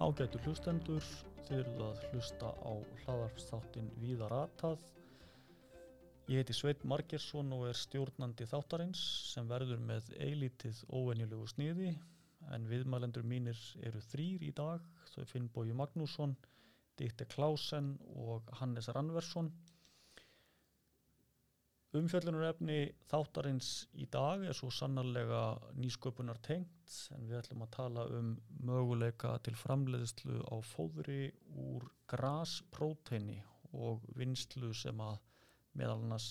Ágætu hlustendur þurfið að hlusta á hlaðarpsþáttin Víða ratað. Ég heiti Sveit Margersson og er stjórnandi þáttarins sem verður með eilítið óvenjulegu sniði en viðmælendur mínir eru þrýr í dag, þau Finnbói Magnússon, Dýtti Klásen og Hannes Rannversson. Umfjöllunarefni þáttarins í dag er svo sannarlega nýsköpunar tengt en við ætlum að tala um möguleika til framleiðslu á fóðri úr graspróteini og vinslu sem að meðal annars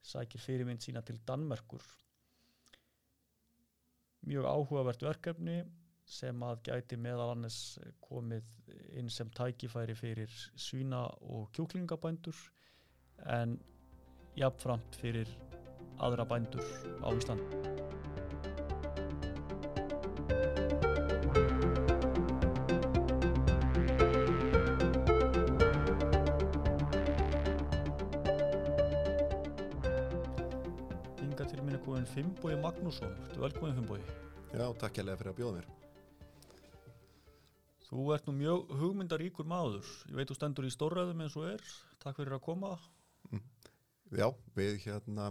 sækir fyrirmynd sína til Danmerkur. Mjög áhugavert verkefni sem að gæti meðal annars komið inn sem tækifæri fyrir svína og kjúklingabændur en jafnframt fyrir aðra bændur á Íslandi. Inga til minni komin Fimboi Magnússon, þú er velkomin Fimboi. Já, takk hérlega fyrir að bjóða mér. Þú ert nú mjög hugmyndaríkur maður, ég veit þú stendur í stórræðum eins og er, takk fyrir að koma. Já, við hérna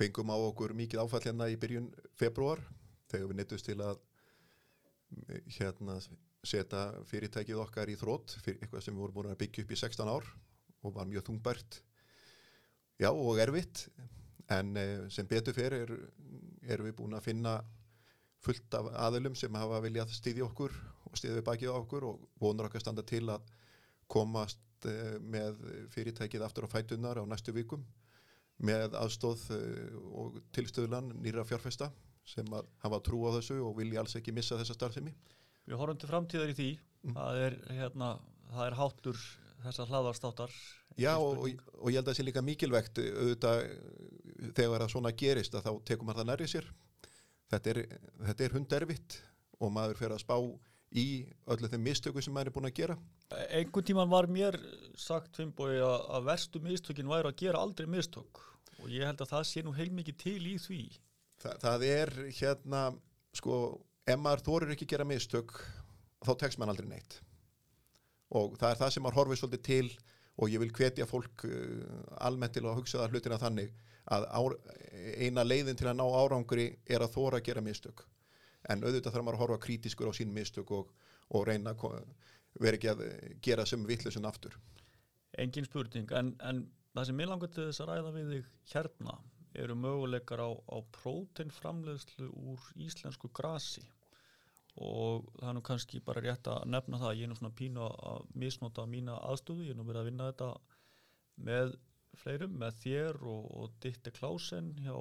fengum á okkur mikið áfall hérna í byrjun februar þegar við nettust til að hérna setja fyrirtækið okkar í þrótt fyrir eitthvað sem við vorum búin að byggja upp í 16 ár og var mjög þungbært. Já og erfitt en eh, sem betur fyrir er, erum við búin að finna fullt af aðilum sem hafa viljað stýði okkur og stýði við bakið okkur og vonur okkar standa til að komast eh, með fyrirtækið aftur á fætunar á næstu vikum með aðstóð eh, og tilstöðlan nýra fjárfesta sem að hafa trú á þessu og vilja alls ekki missa þessa starfsemi. Við horfum til framtíðar í því, það, er, hérna, það er háttur þessar hlaðarstáttar. Já og, og, ég held að það sé líka mikilvægt auðvitað þegar það svona gerist að þá tekum maður það nærið sér. Þetta er, er hunderfitt og maður fer að spá í öllu þeim mistöku sem maður er búin að gera. Einhvern tíman var mér sagt Fimboi að, verstu mistökin væri að gera aldrei mistök og ég held að það sé nú heilmikið til í því. Þa, það er hérna, sko, ef maður þorir ekki gera mistök, þá tekst maður aldrei neitt. Og það er það sem maður horfið svolítið til og ég vil hvetja fólk uh, almennt til að hugsa það hlutina þannig að ár, eina leiðin til að ná árangri er að þóra að gera mistök. En auðvitað þarf maður að horfa krítiskur á sín mistök og, og reyna að vera ekki að gera sem vittlusun aftur. Engin spurning, en, en það sem ég langar til þess að ræða við þig hérna eru möguleikar á, á próteinframleðslu úr íslensku grasi. Og það er nú kannski bara rétt að nefna það, ég er nú svona pínu að misnota mína aðstöðu, ég er nú verið að vinna þetta með fleirum, með þér og, og Ditte Klásen hjá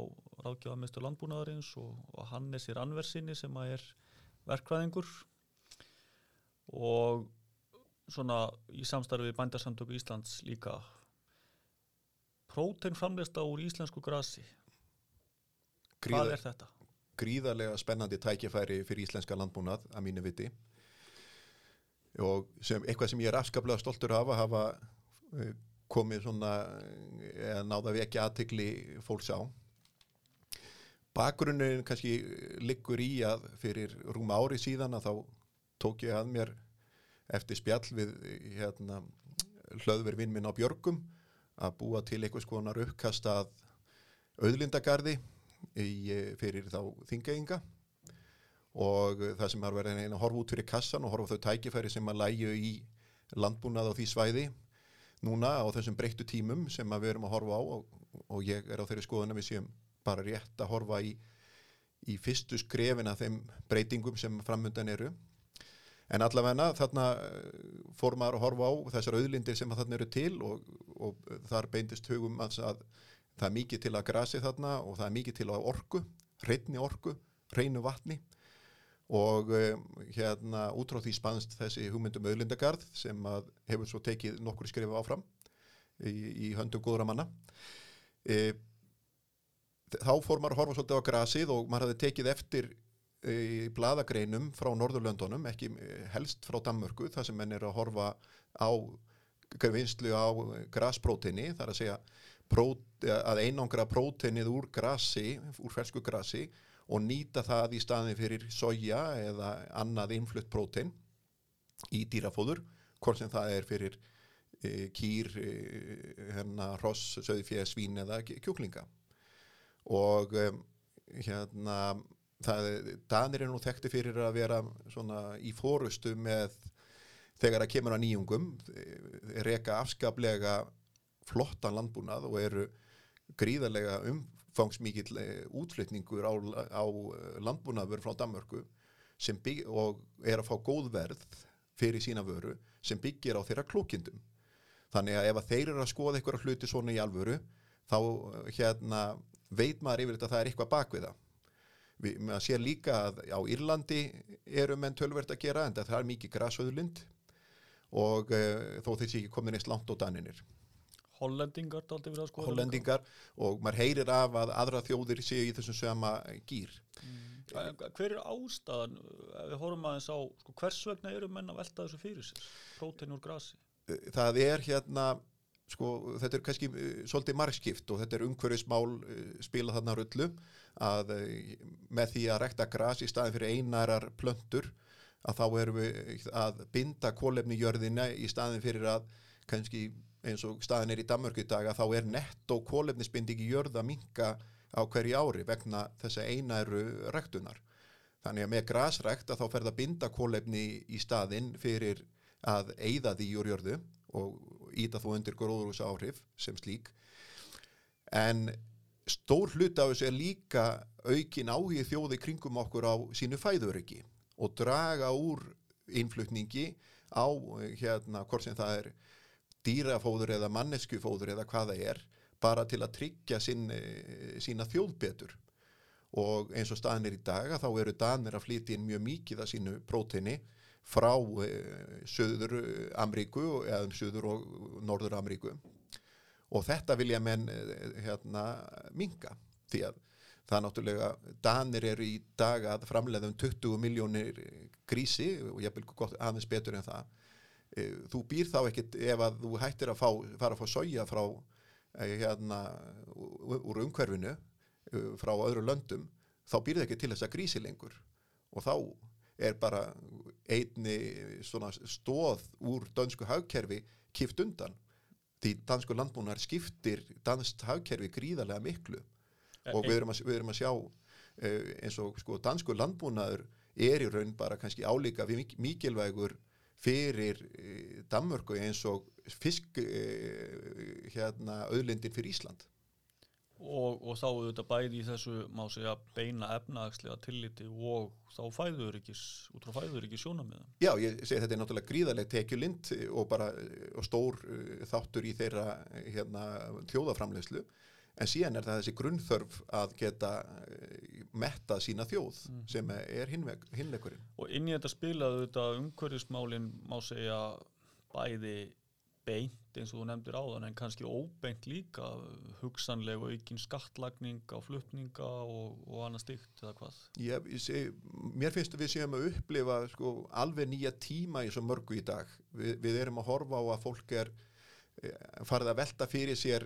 ráðgjáðamestu landbúnaðarins og, og Hannes í Rannversinni sem að er verkvæðingur og svona í samstarfi bændarsamtöku Íslands líka. Próteinframleðsla úr íslensku grasi. Gríða, hvað er þetta? Gríðarlega spennandi tækifæri fyrir íslenska landbúnað að mínu viti. Og sem, eitthvað sem ég er afskaplega stoltur af að hafa uh, komið svona eða náða við ekki aðtegli fólks á. Bakgrunnin kannski liggur í að fyrir rúma ári síðan að þá tók ég að mér eftir spjall við hérna, hlöðvervinn minn á Björgum að búa til einhvers konar uppkastað auðlindagarði í, fyrir þá þingeinga og það sem har verið að horfa út fyrir kassan og horfa þau tækifæri sem að læju í landbúnað á því svæði núna á þessum breyttu tímum sem við erum að horfa á og, og ég er á þeirri skoðun að við séum bara rétt að horfa í, í fyrstu skrefina þeim breytingum sem framöndan eru. En allavegna þarna fór maður að horfa á þessar auðlindir sem þarna eru til og, og þar beindist hugum að það er mikið til að grasi þarna og það er mikið til að orku, reyni orku, reynu vatni og um, hérna útráð því spannst þessi hugmyndum auðlindagarð sem hefur svo tekið nokkur skrifu áfram í, í höndum góðra manna. E, þá fór maður að horfa svolítið á grasið og maður hafði tekið eftir í bladagreinum frá Norðurlöndunum, ekki helst frá Danmörku, þar sem menn er að horfa á vinslu á graspróteini, þar að segja prót, að einangra próteinið úr grasi, úr fersku grasi og nýta það í staðin fyrir soja eða annað innflutt prótein í dýrafóður, hvort sem það er fyrir e, kýr, e, hérna, hross, söðfjö, svín eða kjúklinga. Og e, hérna það, Danir er nú þekkti fyrir að vera í fórustu með þegar að kemur að nýjungum reka afskaplega flottan landbúnað og eru gríðarlega umfangsmíkill útflutningur á, á landbúnaður frá Danmörku bygg, og er að fá góð verð fyrir sína vöru sem byggir á þeirra klókindum þannig að ef að þeir eru að skoða eitthvað hluti svona í alvöru þá hérna, veit maður yfir þetta að það er eitthvað bakviða við maður sér líka að á Írlandi eru menn tölvert að gera en það er mikið græsöðurlind og uh, þó þeir sé ekki komin eins langt á daninir Hollendingar Hollendingar og maður heyrir af að aðra þjóðir séu í þessum söma gýr mm. Hver er ástæðan ef við horfum aðeins á sko, hvers vegna eru menn að velta þessu fyrir sér prótein úr grasi? Það er hérna sko, þetta er kannski svolítið margskipt og þetta er umhverfismál spila þarna rullu að með því að rekta gras í staðin fyrir einarar plöndur að þá erum við að binda kólefni jörðina í staðin fyrir að kannski eins og staðin er í Danmörku í dag að þá er netto kólefnisbindigi jörða minga á hverju ári vegna þessa einæru rektunar. Þannig að með grasrekt að þá fer það binda kólefni í staðinn fyrir að eigða því úr jörðu og íta þú undir gróðurúsa áhrif sem slík. En stór hlut af þessu er líka aukin áhigi þjóði kringum okkur á sínu fæðuröki og draga úr innflutningi á hérna hvort sem það er dýrafóður eða manneskufóður eða hvaða er bara til að tryggja sín, eh, sína þjóð betur. Og eins og staðin er í dag þá eru danir að flytja inn mjög mikið af sínu próteini frá eh, Suður Amríku eða um Suður og Norður Amríku og þetta vilja menn eh, hérna minga því að það er náttúrulega, danir eru í dag að framleiða um 20 miljónir grísi og ég vil gott aðeins betur en það þú býr þá ekkit ef að þú hættir að fá, fara að fá sója frá Eh, hérna úr umhverfinu eh, frá öðru löndum þá býr það ekki til þess að grísi lengur. Og þá er bara einni stóð úr dansku hagkerfi kipt undan. Því dansku landbúnar skiptir danst hagkerfi gríðarlega miklu. E og við erum að, við erum að sjá eins og sko dansku landbúnaður er í raun bara kannski álíka við mikilvægur fyrir Danmörku eins og fisk eh, hérna auðlindin fyrir Ísland. Og, og þá auðvitað bæði í þessu má segja beina efnagslega tilliti og þá fæður ekki út frá fæður ekki sjónamiðan Já, ég segi þetta er náttúrulega gríðarlega tekjulind og bara og stór þáttur í þeirra hérna, þjóðaframlegslu en síðan er það þessi grunnþörf að geta uh, metta sína þjóð mm. sem er hinleikurinn Og inn í þetta spilaðu þetta umhverjusmálinn má segja bæði beint eins og þú nefndir áðan en kannski óbeint líka hugsanlega aukinn skattlagning á flutninga og, og annað stygt eða hvað? Já, seg, mér finnst að við séum að upplifa sko, alveg nýja tíma í svo mörgu í dag. Vi, við erum að horfa á að fólk er eh, farið að velta fyrir sér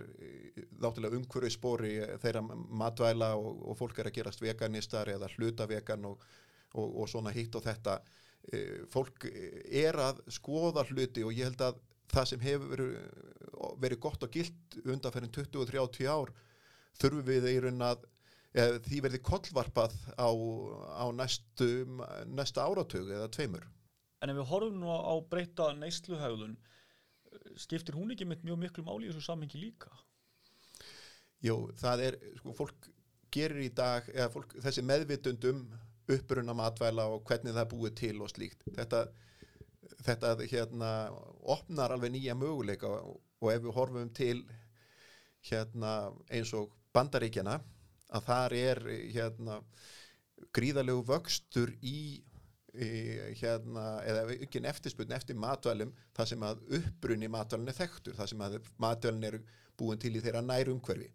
náttúrulega eh, umhverju spóri eh, þeirra matvæla og, og fólk er að gerast veganistar eða hluta vegan og, og svona hitt og þetta. Fólk er að skoða hluti og ég held að það sem hefur verið, gott og gilt undanferðin 20-30 ár þurfum við í raun að eða, því verði kollvarpað á, á næstu, næsta áratug eða tveimur. En ef við horfum nú á breyta neysluhægðun skiptir hún ekki með mjög miklu máli í þessu samhengi líka? Jú, það er, sko, fólk gerir í dag, eða fólk, þessi meðvitundum upprunna matvæla og hvernig það búið til og slíkt. Þetta þetta hérna opnar alveg nýja möguleika og ef við horfum til hérna eins og bandaríkjana að þar er hérna gríðalegu vöxtur í, í hérna eða ekki eftirspunni eftir matvælum þar sem að uppbrunni matvælun er þekktur þar sem að matvælun er búin til í þeirra nærumhverfi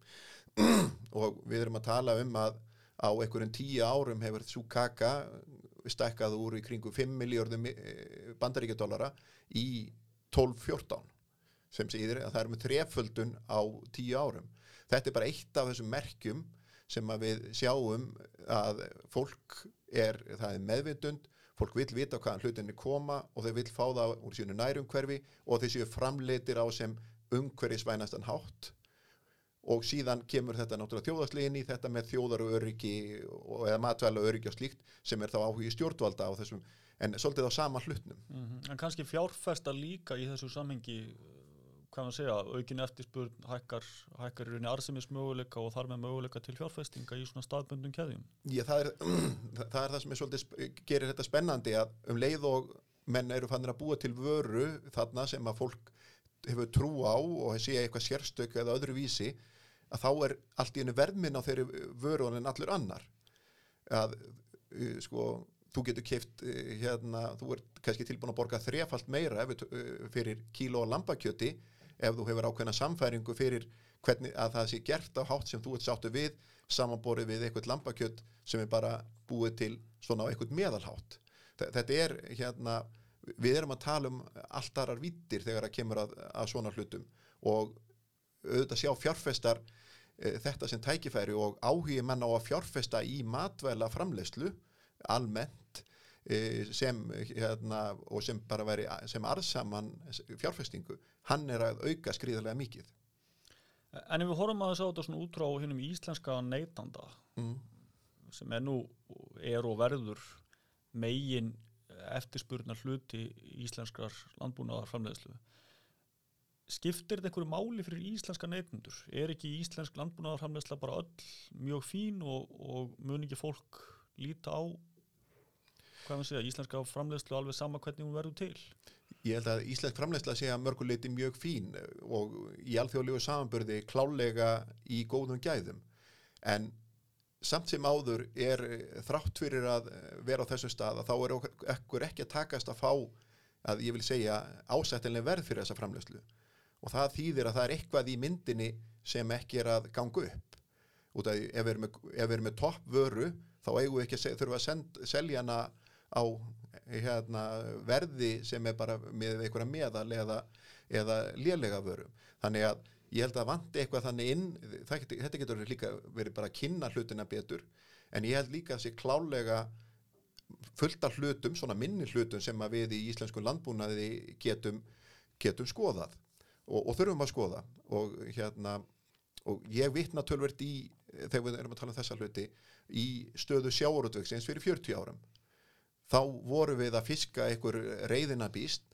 og við erum að tala um að á einhverjum tíu árum hefur þessu kaka stækkað úr í kringu 5 miljardum eh, bandaríkjadólara í 12-14 sem segir að það er með treföldun á 10 árum. Þetta er bara eitt af þessum merkjum sem við sjáum að fólk er, það er meðvitund, fólk vil vita hvaðan hlutinni koma og þau vil fá það úr sínu nærumhverfi og þau séu framleitir á sem umhverfisvænastan hátt og síðan kemur þetta náttúrulega þjóðaslegin í þetta með þjóðar og öryggi og, eða matvæla öryggi og slíkt sem er þá áhugi stjórnvalda á þessum en svolítið á sama hlutnum. Mm -hmm. En kannski fjárfesta líka í þessu samhengi hvað maður segja, aukin eftirspurn hækkar, hækkar í rauninni arsemismöguleika og þar með möguleika til fjárfestinga í svona staðböndum keðjum. Já, það er það, er það sem er svolítið, gerir þetta spennandi að um leið og menn eru fannir að búa til vöru þarna sem að fólk hefur trú á og sé eitthvað sérstök eða öðru vísi að þá er allt í einu verðminn á þeirri vöru en allur annar að sko þú getur keift hérna, þú ert kannski tilbúin að borga þrefalt meira ef, fyrir kíló lambakjöti ef þú hefur ákveðna samfæringu fyrir hvernig að það sé gert á hátt sem þú ert sáttu við samanborið við eitthvað lambakjött sem er bara búið til svona á eitthvað meðalhátt. Þetta er hérna við erum að tala um allt aðrar vittir þegar það kemur að, að svona hlutum og auðvitað sjá fjárfestar e, þetta sem tækifæri og áhugi menn á að fjárfesta í matvæla framlegslu almennt sem hérna og sem bara veri sem arðsaman fjárfestingu hann er að auka skriðarlega mikið En ef við horfum að þess að þetta svona út frá hinnum íslenska neytanda mm. sem er nú er og verður megin eftirspurnar hluti íslenskar landbúnaðar framleiðslu skiptir þetta einhverju máli fyrir íslenska neytundur? Er ekki íslensk landbúnaðar framleiðsla bara öll mjög fín og, og mun ekki fólk líta á hvað maður segja, íslenska framleiðslu alveg sama hvernig hún verður til? Ég held að íslensk framleiðsla sé að mörguleiti mjög fín og í alþjóðlegu samanbörði klálega í góðum gæðum. En samt sem áður er þrátt fyrir að vera á þessu stað að þá er okkur ekki að takast að fá að ég vil segja ásættilega verð fyrir þessa framleiðslu. Og það þýðir að það er eitthvað í myndinni sem ekki er að ganga upp. Út af ef við erum með, með toppvöru þá eigum við ekki að send, selja hana á hérna, verði sem er bara með einhverja meðal eða, eða lélega vöru þannig að ég held að vandi eitthvað þannig inn getur, þetta getur líka verið bara að kynna hlutina betur en ég held líka að þessi klálega fullt af hlutum, svona minni hlutum sem við í íslensku landbúnaði getum, getum skoðað og, og þurfum að skoða. Og hérna og ég vitna tölvert í þegar við erum að tala um þessa hluti í stöðu sjáurútveksins fyrir 40 árum þá voru við að fiska einhver reyðinabíst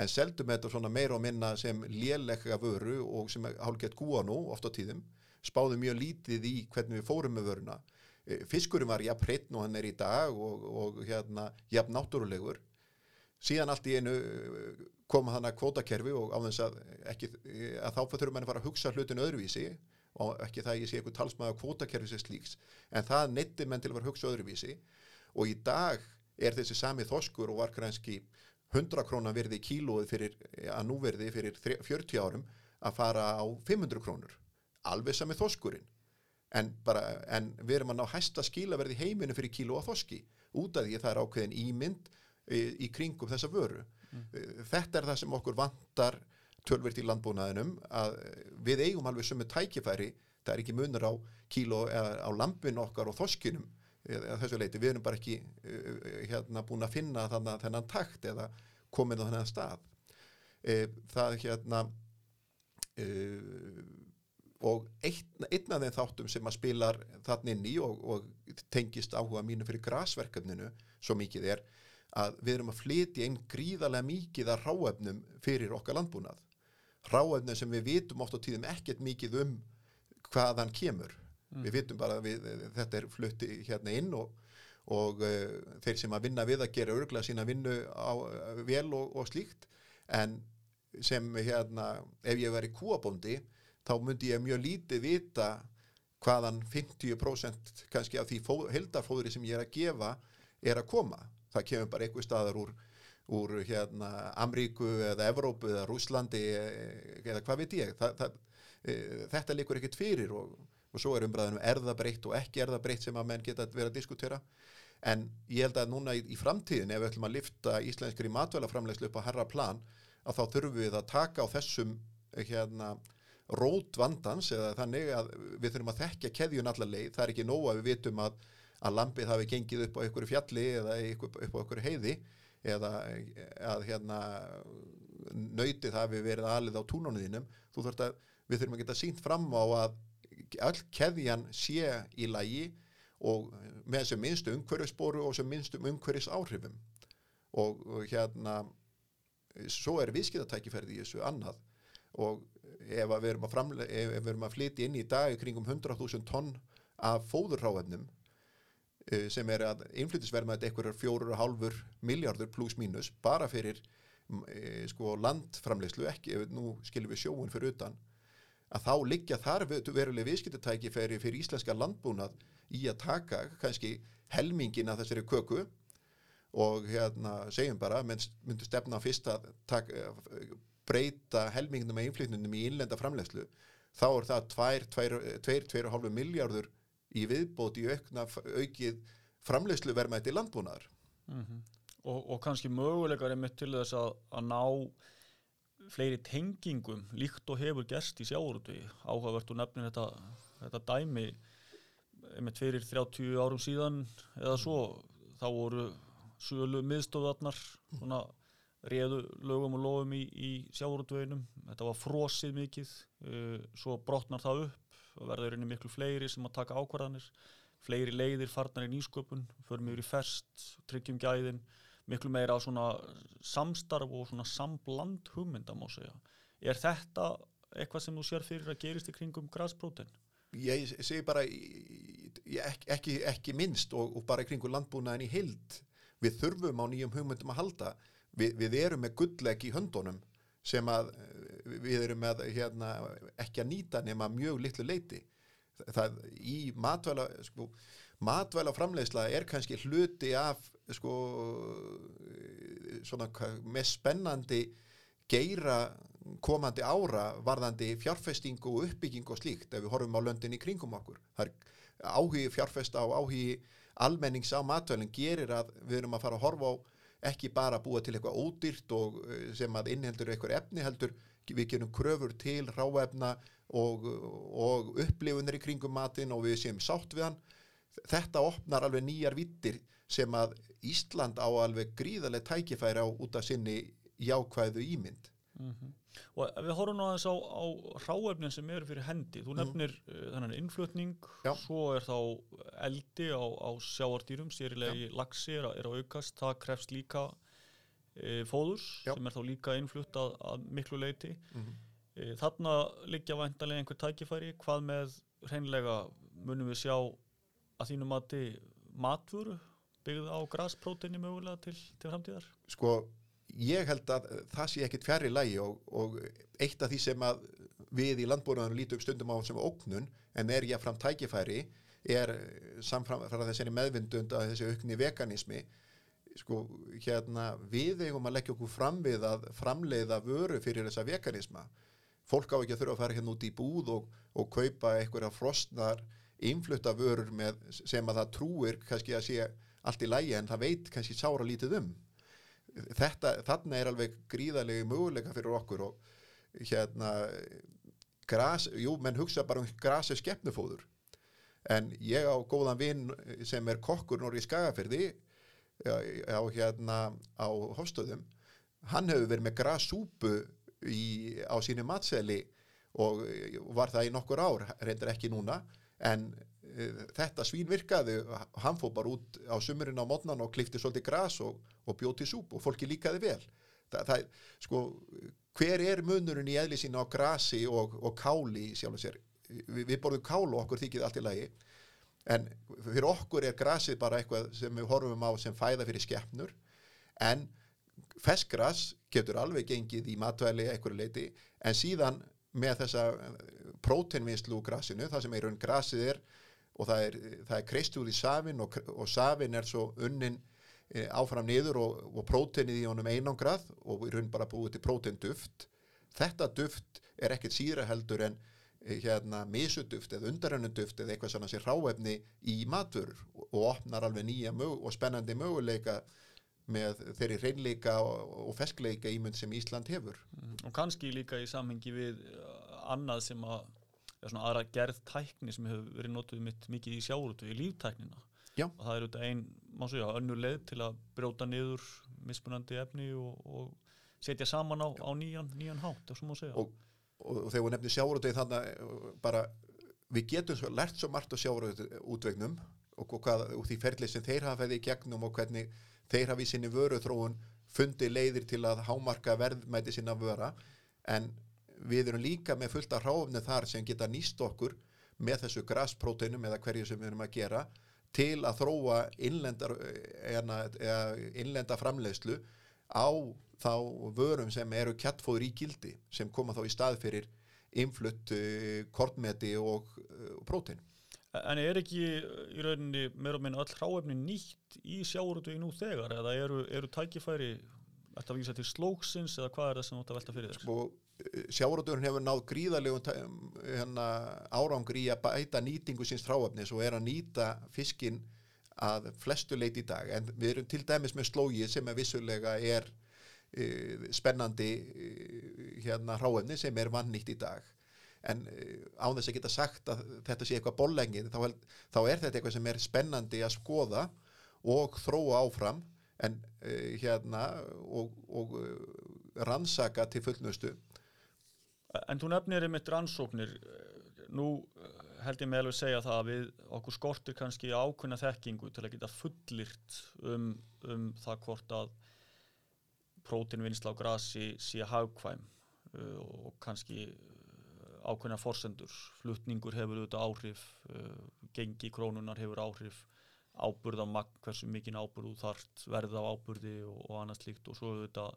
en seldum þetta svona meira og minna sem lélega vöru og sem hálfgett gúa nú oft á tíðum spáðum mjög lítið í hvernig við fórum með vöruna. E, fiskurum var jafn hreitn og hann er í dag og, og hérna jafn náttúrulegur. Síðan allt í einu koma þannig að kvótakerfi og á þess að, ekki, að þá þurfum við að fara að hugsa hlutin öðruvísi og ekki það ég sé eitthvað talsmaða kvótakerfi sem slíks en það nettir menn til að fara að hugsa öðruvísi. Og í dag er þessi sami þoskur og var kannski 100 krónar verði í kílóið fyrir að núverði fyrir 40 árum að fara á 500 krónur. Alveg sami þoskurinn. En, bara, en við erum að ná hæsta skílaverði heiminu fyrir kíló að þoski. Út af því að það er ákveðin ímynd í, í kringum þessa vöru. Mm. þetta er það sem okkur vantar tölvirt í landbúnaðinum að við eigum alveg sömu tækifæri. Það er ekki munur á kíló á lampin okkar og þoskinum eða þessu leiti, við erum bara ekki hérna búin að finna þannig þennan takt eða komin á þennan stað. Það hérna og einn, einn af þeim þáttum sem að spilar þannig inn í og, og tengist áhuga mínu fyrir grasverkefninu svo mikið er að við erum að flytja einn gríðarlega mikið að ráefnum fyrir okkar landbúnað. Ráefnum sem við vitum oft á tíðum ekkert mikið um hvaðan kemur mm. við vitum bara að þetta er flutti hérna inn og, og uh, þeir sem að vinna við að gera örgla sína vinnu á vel og, og slíkt en sem hérna ef ég veri kúabóndi þá myndi ég mjög lítið vita hvaðan 50% kannski af því heldarfóðri sem ég er að gefa er að koma það kemur bara einhver staðar úr, úr hérna, Amríku eða Evrópu eða Rúslandi eða hvað veit ég það, það, e, þetta likur ekkert fyrir og, og svo er umræðinu erðabreitt og ekki erðabreitt sem að menn geta verið að diskutera. En ég held að núna í, í framtíðin ef við ætlum að lifta íslenskri matvælaframlegslu upp á herra plan að þá þurfum við að taka á þessum hérna rót vandans eða þannig að við þurfum að þekkja keðjun allar leið, það er ekki nóg að við vitum að að lampið hafi gengið upp á einhverju fjalli eða upp, á einhverju heiði eða að hérna nöytið hafi verið aðlið á að við þurfum að geta sínt fram á að all keðjan sé í lægi og með sem minnstu umhverfisboru og sem minnstum umhverfis áhrifum og, hérna svo er viðskiptatækifærið í þessu annað. Og ef við erum að, að flytja inn í dag kringum 100.000 tonn af fóðurráefnum eh, sem er að innflytisvermaðið einhverjar fjóru og hálfur miljardur pluss mínus bara fyrir e, sko landframlegslu ekki, nú skilum við sjóun fyrir utan að þá liggja þar veruleg viðskiptatæki fyrir, fyrir íslenska landbúnað í að taka kannski helmingin af þessari köku og hérna segjum bara, myndu stefna fyrst að taka, breyta helminginum með inflytnunum í innlenda framlegslu þá er það 2-2,5 miljardur í viðbót í aukna, aukið framlegslu vermaðið til landbúnaðar mm -hmm. og, og kannski möguleikar er mitt til þess að, að ná fleiri tengingum líkt og hefur gerst í sjáurúti áhugavert og nefnir þetta, þetta dæmi með fyrir 30 árum síðan eða svo þá voru sölu miðstöðarnar svona réðu lögum og lofum í, í sjáurútvöginum þetta var frosið mikið uh, svo brotnar það upp og verður einnig miklu fleiri sem að taka ákvarðanir. Fleiri leiðir farnar í nýsköpun förum yfir í fest, tryggjum gæðin miklu meira svona samstarf og svona sambland hugmynda má segja. Er þetta eitthvað sem þú sér fyrir að gerist í kringum græspróten? Ég segi bara ekki, ekki, ekki minnst og, og bara í kringum landbúnaðin í hild við þurfum á nýjum hugmyndum að halda við, við erum með gullleg í höndunum sem að við erum með hérna, ekki að nýta nema mjög litlu leiti það í matvæla sko, matvæla framleiðsla er kannski hluti af sko svona með spennandi geira komandi ára varðandi fjárfestingu og uppbyggingu og slíkt ef við horfum á löndin í kringum okkur. Það er áhugi fjárfesta og áhugi almennings á matvælinn gerir að við erum að fara að horfa á ekki bara að búa til eitthvað ódýrt og eh, sem að innheldur eitthvað efni heldur við gerum kröfur til ráefna og, og upplifunir í kringum matin og við séum sátt við hann þetta opnar alveg nýjar vittir sem að Ísland á alveg gríðarlega tækifæri á út af sinni jákvæðu ímynd mm -hmm. og við horfum á þess á, á ráefnin sem eru fyrir hendi þú mhm. nefnir mm. uh, þennan innflutning Já. svo er þá eldi á, á sjáardýrum, sérilegi lagsi er, er að aukast, það krefst líka uh, fóðurs Já. sem er þá líka innflutt að, að miklu leiti mm -hmm. uh, þarna liggja vantanlega einhver tækifæri, hvað með hreinlega munum við sjá að þínu mati matvöru byggð á graspróteini mögulega til, til framtíðar? Sko, ég held að það sé ekkit fjari lægi og, og eitt af því sem að við í landbúrunum lítum stundum á sem óknun en er ég að fram tækifæri er samfram þessi meðvindund að þessi aukni veganismi sko, hérna, við eigum að leggja okkur fram við að framleiða vöru fyrir þessa veganisma fólk á ekki að þurfa að fara hérna út í búð og, og kaupa einhverja frostnar influtta vörur með, sem að það trúir kannski að sé allt í lægi en það veit kannski sára lítið um. Þetta, þarna er alveg gríðarlegi möguleika fyrir okkur og hérna gras, jú, menn hugsa bara um grasi skeppnufóður en ég á góðan vinn sem er kokkur norri í Skagafyrði á hérna á hofstöðum. Hann hefur verið með grassúpu á sínu matseli og var það í nokkur ár reyndar ekki núna en uh, þetta svín virkaði hann fóð bara út á sumurinn á mótnan og klifti svolítið gras og, og bjóti súp og fólki líkaði vel. Það, það, sko, hver er munurinn í eðli sína á grasi og, og káli sjálf og sér? Vi, við borðum kál og okkur þykir allt í lagi. En fyrir okkur er grasið bara eitthvað sem við horfum á sem fæða fyrir skeppnur en feskgras getur alveg gengið í matvæli eitthvað leiti en síðan með þessa prótenvinnslu úr grasinu, það sem er raun grasið er og það er, er kreistúð í safin og, og safin er svo unnin e, áfram niður og, og prótenið í honum einangrað og við raun bara búið til prótenduft. Þetta duft er ekkert síðra heldur en e, hérna misuduft eða undarönnuduft eða eitthvað svona sér ráefni í matur og opnar alveg nýja og spennandi möguleika með þeirri reynleika og feskleika ímynd sem Ísland hefur. Mm, og kannski líka í samhengi við annað sem að svona aðra gerð tækni sem hefur verið notuð mitt mikið í sjárutu í líftæknina Já. og það er auðvitað ein, má segja, önnur leið til að brjóta niður mismunandi efni og, og setja saman á, á nýjan, nýjan hátt, svo Og- og, þegar við nefnir sjávarútvegi þannig uh, bara við getum svo, lært svo margt á sjávarútvegnum og, og, hvað, og því ferli sem þeir hafa fæði í gegnum og hvernig þeir hafa í sinni vöru þróun fundi leiðir til að hámarka verðmæti sinna vöra en við erum líka með fullt af ráfni þar sem geta nýst okkur með þessu graspróteinum eða hverju sem við erum að gera til að þróa innlendar, eða, eða innlenda framleiðslu á þá vörum sem eru kjattfóður í gildi sem koma þá í stað fyrir influtt uh, kortmeti og uh, prótein. En er ekki í rauninni meira og minna öll hráefni nýtt í sjáurútvegi nú þegar? Eða eru, eru tækifæri Þetta að vísa til slóksins eða hvað er það sem þú átt að velta fyrir þér? og sjávarúturinn hefur náð gríðarlegum hérna, árangri í að bæta nýtingu síns fráefnis og er að nýta fiskin að flestu leit í dag. En við erum til dæmis með slógið sem er vissulega er uh, spennandi uh, hérna hráefni sem er vannýtt í dag en uh, án þess að geta sagt að þetta sé eitthvað bollengið þá, þá er þetta eitthvað sem er spennandi að skoða og þróa áfram en uh, hérna og, og uh, rannsaka til fullnustu En þú nefnir einmitt rannsóknir. Nú eh, held ég með alveg segja það að við okkur skortir kannski ákveðna þekkingu til að geta fullirt um, um það hvort að prótinvinnsla á grasi sé hagkvæm uh, og kannski ákveðna forsendur. Flutningur hefur auðvitað áhrif, uh, gengi krónunar hefur áhrif, áburð á magn, hversu mikinn áburð þú þart, verð á áburði og, og annað slíkt. Og svo auðvitað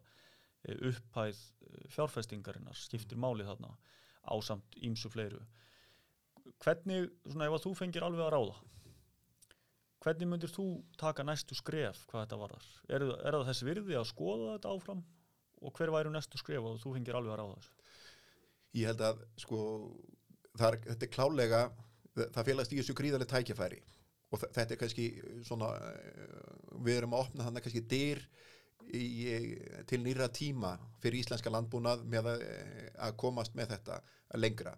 eh, upphæð eh, fjárfestingarinnar skiptir máli þarna ásamt ímsu fleiru. Hvernig, svona ef að þú fengir alveg að ráða hvernig myndir þú taka næstu skref hvað þetta varðar? Er, er það þess virði að skoða þetta áfram? Og hver væru næstu skref og þú fengir alveg að ráða þessu ég held að sko það er, þetta er klálega það félagst í þessu gríðarlega tækjafæri og þetta er kannski svona eh, við erum að opna þannig kannski dyr í, til nýra tíma fyrir íslenska landbúnað með að, eh, að komast með þetta lengra.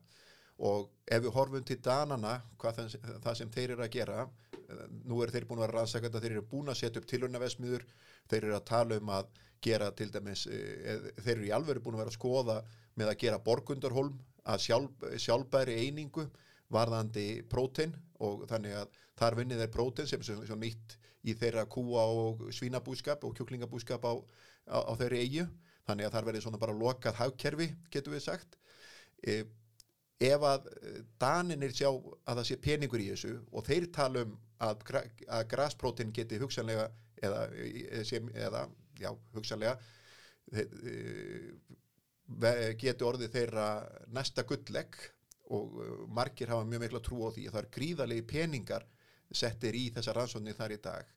Og ef við horfum til Danana hvað það, það sem þeir eru að gera eh, nú eru þeir búin að rannsaka þetta þeir eru búin að setja upp tilunavesmiður þeir eru að tala um að gera til dæmis eh, þeir eru í alveg búin að vera að skoða með að gera borgundarholm að sjálf, sjálfbæri einingu varðandi prótein og þannig að þar vinnið er prótein sem er nýtt í þeirra kúa og svínabúskap og kjúklingabúskap á, á, á þeirri eigu þannig að þar verið svona bara lokað hagkerfi getur við sagt. E, ef að eh, daninir sjá að það sé peningur í þessu og þeir tala um að, að grasprótein geti hugsanlega eða, eða, eða já, hugsanlega geti orðið þeirra næsta gullegg og uh, margir hafa mjög mikla trú á því að það er gríðalegi peningar settir í þessa rannsóknir þar í dag.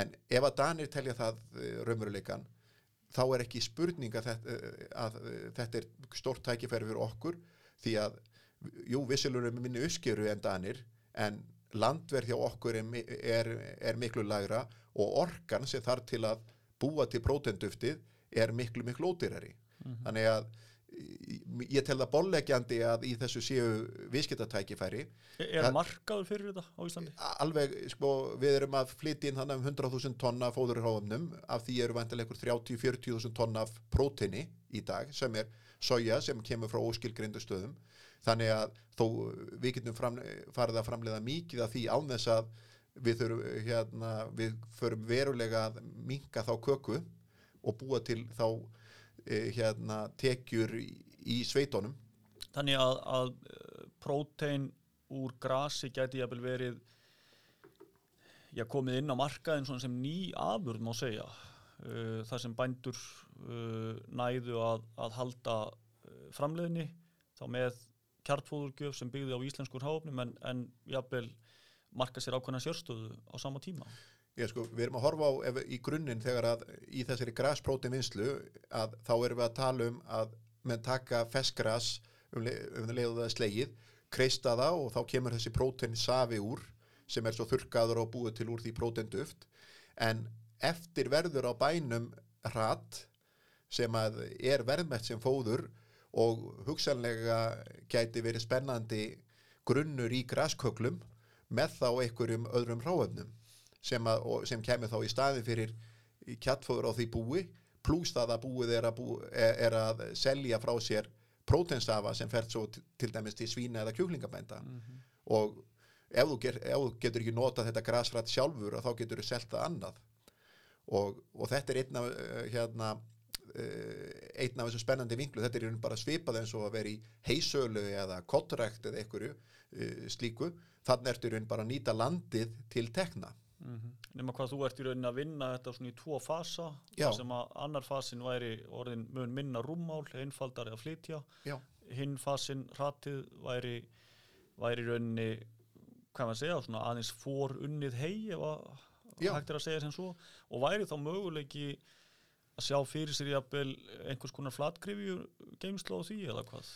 En ef að Danir telja það uh, raumuruleikan þá er ekki spurning að þetta, uh, að þetta er stórt tækifæri fyrir okkur því að jú, vissilur er minni uppskeru en Danir en landverð hjá okkur er, er, er miklu lagra og orkan sem þarf til að búa til prótenduftið er miklu miklu ódýrari þannig að í- ég tel það bollegjandi að í þessu séu viðskiptatækifæri. Er, er Það- markaður fyrir þetta á Íslandi? alveg, sko, við erum að flytja inn um 100.000 tonna fóðurhráðumnum af því eru vantilega ykkur 30-40.000 tonna af próteini í dag sem er soja sem kemur frá óskilgrindu stöðum. Þannig að þó við getum fram, farið að framleiða mikið af því án þess að við, þurfum, hérna, við förum verulega að minka þá köku og búa til þá hérna, tekjur í, í sveitunum. Þannig að, að eh, prótein úr grasi gæti jafnvel verið já, komið inn á markaðin sem ný afurð má segja. Uh, þar sem bændur næðu að, að halda framleiðni þá með kjartfóðurgjöf sem byggði á íslenskur háfnum en, en jafnvel marka sér ákveðna sérstöðu á sama tíma Já, sko, við erum að horfa á ef, í grunninn þegar að í þessari grasprótin vinslu að þá erum við að tala um að menn taka feskgras um, le, um það leiðu það slegið, kreista það og þá kemur þessi prótein safi úr sem er svo þurrkaður og búið til úr því próteinduft en eftir verður á bænum hratt sem að er verðmætt sem fóður og hugsanlega gæti verið spennandi grunnur í grasköklum með þá einhverjum öðrum ráöfnum sem, að, sem kemur þá í staðin fyrir kjattfóður á því búi pluss það að búið er að, bú, er, er að selja frá sér prótensafa sem fer svo til, dæmis til svína eða kjúklingabænda. Og ef þú, ger, ef þú getur ekki nota þetta grasrætt sjálfur þá getur þú selta annað. Og, og þetta er einn af uh, hérna uh, einn af þessum spennandi vinklu. Þetta er bara svipað eins og að vera í heisölu eða kottrækt eða einhverju uh, slíku. Þannig ertu í raun bara að nýta landið til tekna Mm -hmm. Nefna hvað þú ert í rauninni að vinna þetta svona í tvo fasa sem að annar fasin væri orðin mun minna rúmmál, einfaldari að flytja. Já. hinn fasin ratið væri, væri í rauninni hvað maður segja, svona aðeins fór unnið hei ef að hægt er að segja sem svo. Og væri þá möguleiki að sjá fyrir sér jafnvel einhvers konar flatgrifju geimsla á því eða hvað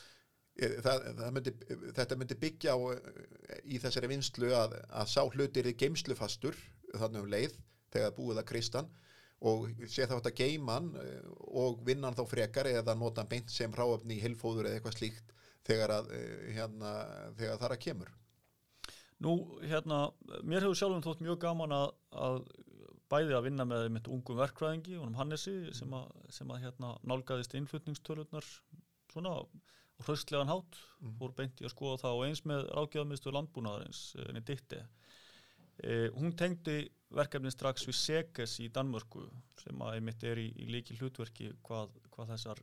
það, það myndi, þetta myndi byggja á eh, í þessari vinslu að, að sá hlutir í geimslufastur þannig um leið þegar búið að kristan og sé þá þetta geiman eh, og vinnan þá frekar eða nota beint sem ráöfni í hilfóður eða eitthvað slíkt þegar, að, eh, hérna, þegar þar að kemur. Nú, hérna, mér hefur sjálfum þótt mjög gaman að, að bæði að vinna með mitt ungum verkfræðingi, honum Hannesi, sem að, sem að hérna, nálgaðist innflutningstölurnar svona hraustlegan hátt, Mhm. fór beint í að skoða það og eins með rákjöðamistu landbúnaðarins, henni Ditte. E, hún tengdi verkefni strax við Seges í Danmörku sem að einmitt er í, í líki hlutverki hvað, hvað þessar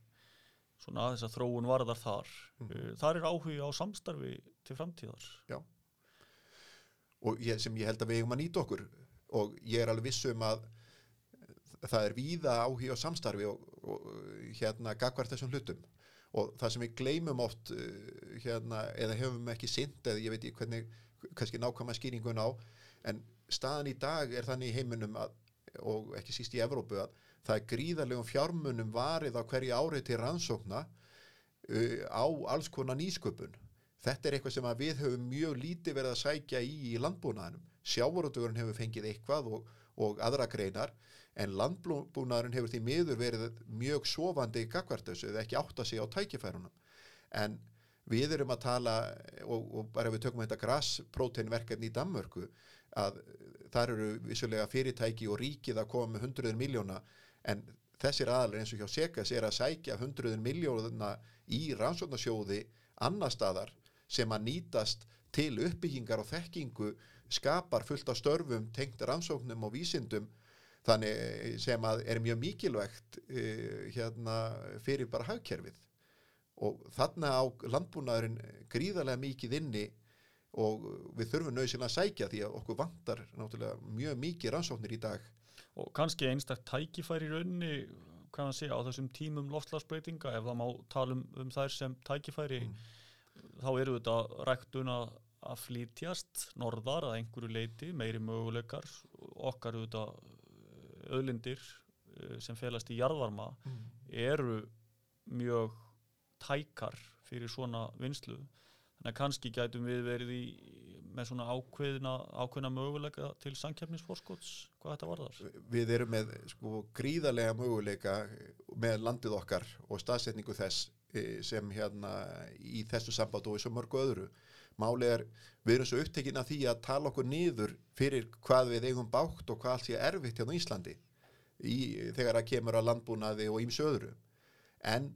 svona þessar þróun varðar þar. Mhm. E, þar er áhugi á samstarfi til framtíðar. og ég, sem ég held að við eigum að nýta okkur og ég er alveg viss um að það er víða áhugi á samstarfi og, og hérna gagvart þessum hlutum og það sem við gleymum oft uh, hérna, eða hefum ekki sint eða ég veit ekki hvernig, kannski nákvæma skýringun á, en staðan í dag er þannig í heiminum að, og ekki síst í Evrópu að það er gríðarlegum fjármunum varið á hverju árið til rannsókna uh, á alls konar nýsköpun. Þetta er eitthvað sem við höfum mjög lítið verið að sækja í í landbúnaðinum. Sjávarútugurinn hefur fengið eitthvað og, og aðra greinar en landbúnaðurinn hefur því miður verið mjög sofandi í gagvartösu eða ekki átta sig á tækifærunum. En við erum að tala og, og bara ef við tökum þetta graspróteinverkefni í Danmörku að þar eru vissulega fyrirtæki og ríkið að koma með hundruður miljóna en þessir aðalir eins og hjá Sekas er að sækja hundruður miljóna í rannsóknarsjóði annar staðar sem að nýtast til uppbyggingar og þekkingu skapar fullt af störfum tengt rannsóknum og vísindum þannig sem að er mjög mikilvægt uh, hérna fyrir bara hagkerfið. Og þarna á landbúnaðurinn gríðarlega mikið inni og við þurfum nöðsynlega að sækja því að okkur vantar náttúrulega mjög mikið rannsóknir í dag. Og kannski einstaktt tækifæri í rauninni hvað maður segja á þessum tímum loftslagsbreytinga ef það má tala um, um þær sem tækifæri þá eru þetta ræktun að, að flytjast norðar að einhverju leiti, meiri möguleikar okkar auðvitað öðlindir eh, sem felast í jarðvarma eru mjög tækar fyrir svona vinslu þannig að kannski gætum við verið í með svona ákveðina, ákveðina möguleika til samkeppnisforskots hvað þetta varðar. Við erum með sko gríðarlega möguleika með landið okkar og staðsetningu þess eh, sem hérna í þessu samband og í svo mörgu öðru máli er, við erum svo upptekinn af því að tala okkur niður fyrir hvað við eigum bátt og hvað allt sé erfitt hérna á Íslandi í, þegar það kemur að landbúnaði og ímsu öðru. En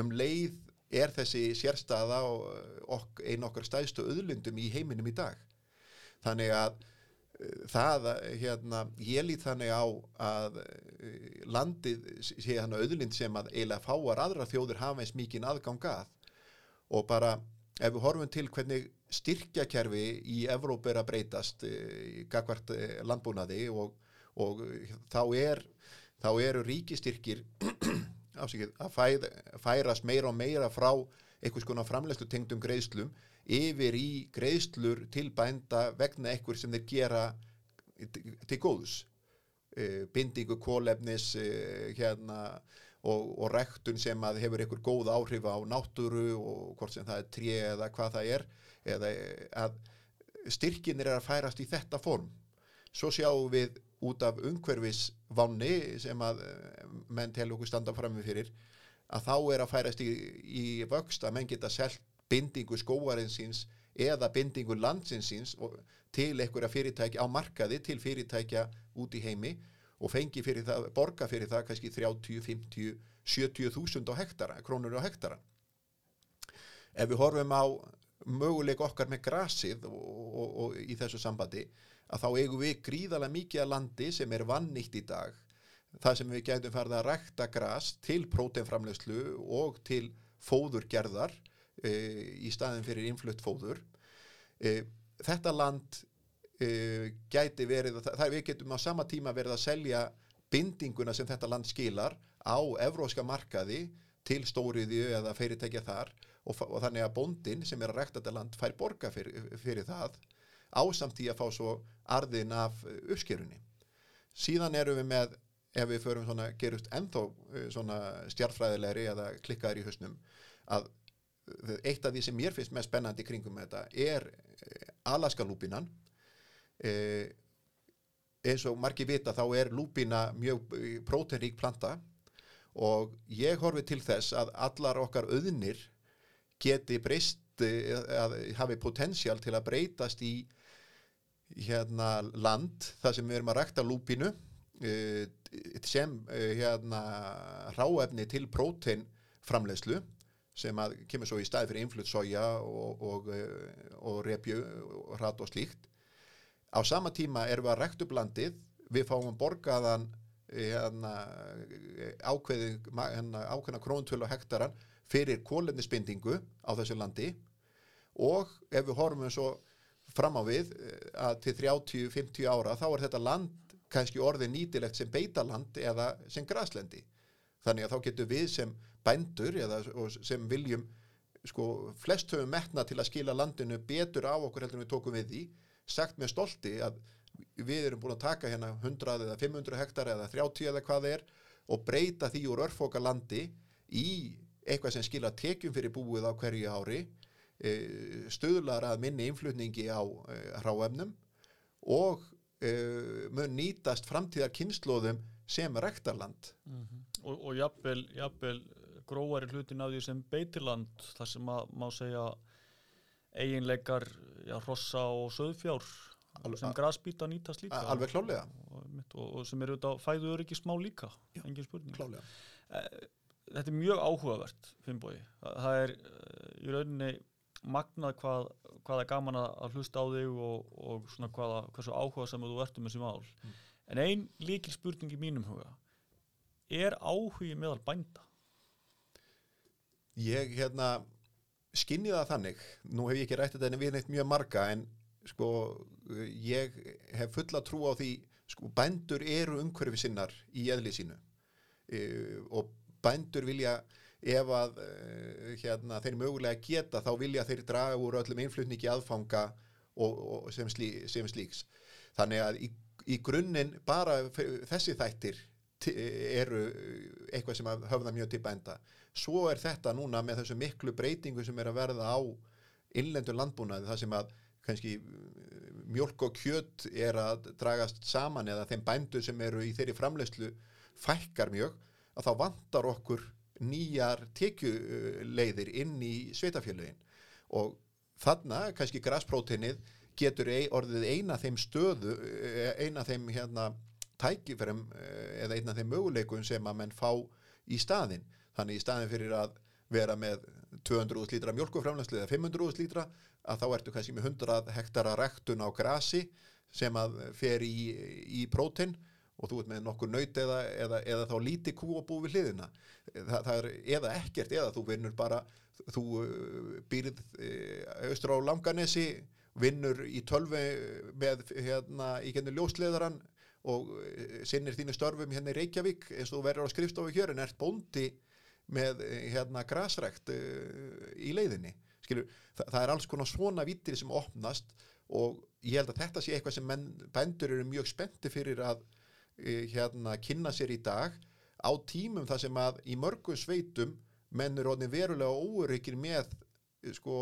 um leið er þessi sérstaða og ok, ein okkar stæðstu öðlundum í heiminum í dag. Þannig að uh, það að, hérna, ég lít þannig á að uh, landið sé hann öðlind sem að eiginlega fáar aðra þjóður hafa eins mikinn aðgang að. Og bara ef við horfum til hvernig styrkjakerfi í Evróp er að breytast uh, gagvart uh, landbúnaði og, og uh, þá er þá eru ríkistyrkir að fæð, færast meira og meira frá einhvers konar framlegslu tengdum greiðslum yfir í greiðslur til bænda vegna einhver sem þeir gera til, góðs. Bindingu kólefnis hérna og, og rektun sem að hefur einhver góð áhrif á náttúru og hvort sem það er tré eða hvað það er eða að styrkinir er að færast í þetta form. Svo sjáum við út af umhverfisvanni sem að eh, menn til okkur standa fram með fyrir að þá er að færast í, í vöxt að menn geta selt bindingu skóarins síns eða bindingu landsinsins til einhverja fyrirtæki á markaði til fyrirtækja út í heimi og fengi fyrir það, borga fyrir það kannski 30, 50, 70 þúsund á hektara, krónur á hektara. Ef við horfum á möguleik okkar með grasið og, og, og í þessu sambandi að þá eigum við gríðarlega mikið að landi sem er vannýtt í dag það sem við getum farið að rækta gras til próteinframlegslu og til fóðurgerðar e, í staðin fyrir innflutt fóður. E, þetta land e, gæti verið það við getum á sama tíma verið að selja bindinguna sem þetta land skilar á evróska markaði til stóriðju eða fyrirtækja þar og, og þannig að bóndin sem er að rækta þetta land fær borga fyrir, fyrir það ásamt í að fá svo arðin af uppskerunni. Síðan erum við með ef við förum svona, gerust ennþá uh, svona stjartfræðilegri eða klikkaður í höstnum að uh, eitt af því sem mér finnst mest spennandi kringum þetta er Alaska lúpinan eins og margir vita þá er lúpina mjög prótenrík planta og ég horfi til þess að allar okkar auðnir geti breyst að hafi potensial til að breytast í hérna land þar sem við erum að rækta lúpinu sem eh, hérna ráefni til próteinframlegslu sem að kemur svo í staði fyrir influtt soja og, og, eh, og repju og hrat og slíkt. Á sama tíma erum við að rektu blandið við fáum borgaðan hérna, ákveði hérna, ákveðna króntölu hektaran fyrir kólefnisbindingu á þessu landi og ef við horfum svo fram á við eh, að til 30-50 ára þá er þetta land kannski orðið nýtilegt sem beitaland eða sem graslendi. Þannig að þá getur við sem bændur eða sem viljum sko flest höfum metna til að skila landinu betur á okkur heldur en við tókum við því sagt með stolti að við erum búin að taka hérna 100 eða 500 hektar eða 30 eða hvað er og breyta því úr örfoka landi í eitthvað sem skila tekjum fyrir búið á hverju ári e, stöðlar að minni influtningi á e, hráefnum og uh, mun nýtast framtíðar kynnslóðum sem rektarland mm -hmm. og, og jafnvel, jafnvel gróari hlutin af því sem beitiland þar sem að má segja eiginleikar já, rossa og söðfjár Al sem grasbýta nýtast líka alveg klálega og, og, og sem eru auðvitað fæðu öryggi smá líka já, engin spurning klálega. Þetta er mjög áhugavert Finnbói, það er eh, í rauninni magnað hvað, hvað er gaman að hlusta á þig og, og svona hvaða, hversu áhuga sem þú ert um þessi mál mm. en einn líkil spurning í mínum huga er áhugi meðal bænda? Ég hérna skinni það þannig, nú hef ég ekki rættið þetta en við neitt mjög marga en sko ég hef fulla trú á því sko bændur eru umhverfi sinnar í eðli sínu e, og bændur vilja ef að uh, hérna, þeir mögulega geta þá vilja þeir draga úr öllum einflutningi aðfanga og, og sem, slí, sem slíks. Þannig að í, í grunninn bara þessi þættir eru eitthvað sem höfða mjög til bænda. Svo er þetta núna með þessu miklu breytingu sem er að verða á innlendur landbúnaði það sem að kannski mjölk og kjött er að dragast saman eða þeim bændur sem eru í þeirri framlegslu fækkar mjög að þá vantar okkur nýjar tekjuleiðir inn í sveitafélagin og þarna kannski graspróteinið getur orðið eina þeim stöðu eh, eina þeim hérna tækifærum eh, eða eina þeim möguleikum sem að menn fá í staðin þannig í staðin fyrir að vera með 200 lítra mjölkuframlæslu eða 500 lítra að þá ertu kannski með 100 hektara rektun á grasi sem að fer í, í prótein og þú ert með nokkur nöyt eða, eða, eða þá líti kú og bú við hliðina. Þa, það er eða ekkert eða þú vinnur bara þú uh, býrð uh, austur á langanesi vinnur í tölvi með hérna í gennu ljósleðaran og uh, sinnir þínu störfum hérna í Reykjavík eins og þú verður á skrifstofu hér en ert bóndi með hérna grasrækt í leiðinni. Skilur, það, það er alls konar svona vittir sem opnast og ég held að þetta sé eitthvað sem menn, bændur eru mjög spennti fyrir að hérna kynna sér í dag á tímum þar sem að í mörgum sveitum mennur orðin verulega óryggir með sko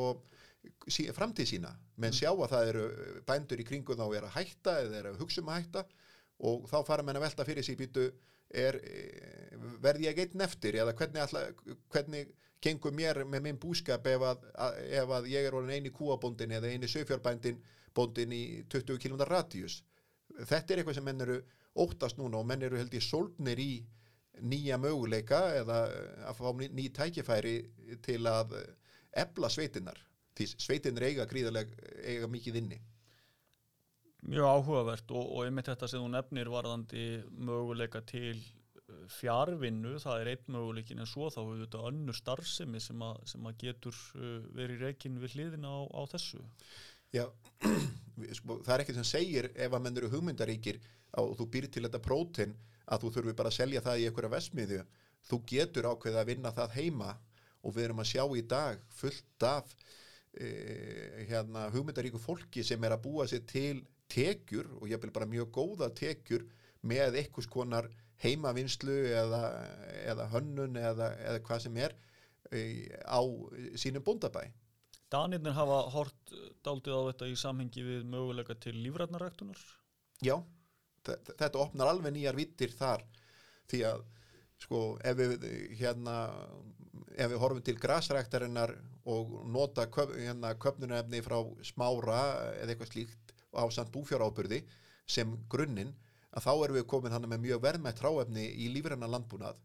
framtíð sína, menn mm. sjá að það eru bændur í kringum þá er að hætta eða er að hugsa um að hætta og þá fara menn að velta fyrir sig býtu er, eh, verð ég einn eftir eða hvernig, ætla, hvernig gengur mér með minn búskap ef að, ef að ég er orðin eini kúabóndin eða eini sögfjárbændin bóndin í 20 km radíus þetta er eitthvað sem menn eru óttast núna og menn eru held ég sólnir í nýja möguleika eða að fá ný, ný tækifæri til að ebla sveitinnar því sveitinnar eiga gríðarlega eiga mikið inni Mjög áhugavert og, og einmitt þetta sem þú nefnir varðandi möguleika til uh, fjárvinnu, það er einn möguleikin en svo þá hefur þetta önnur starfsemi sem að, sem að getur uh, verið reikin við hliðina á, á þessu. Já, sko, það er ekkert sem segir ef að menn eru hugmyndaríkir og þú býr til þetta prótin að þú þurfi bara að selja það í einhverja vesmiðju, þú getur ákveð að vinna það heima og við erum að sjá í dag fullt af e, hérna, hugmyndaríku fólki sem er að búa sér til tekjur og ég vil bara mjög góða tekjur með einhvers konar heimavinnslu eða, eða hönnun eða, eða hvað sem er e, á sínum bóndabæ. Danirnir hafa hort daldið á þetta í samhengi við möguleika til lífrætnaræktunar? Já, þetta opnar alveg nýjar vittir þar. Því að sko ef við hérna ef við horfum til grasræktarinnar og nota köp, hérna, köpnunefni frá smára eða eitthvað slíkt á samt búfjárábyrði sem grunninn að þá erum við komin hann með mjög verðmætt ráefni í lífrenna landbúnað.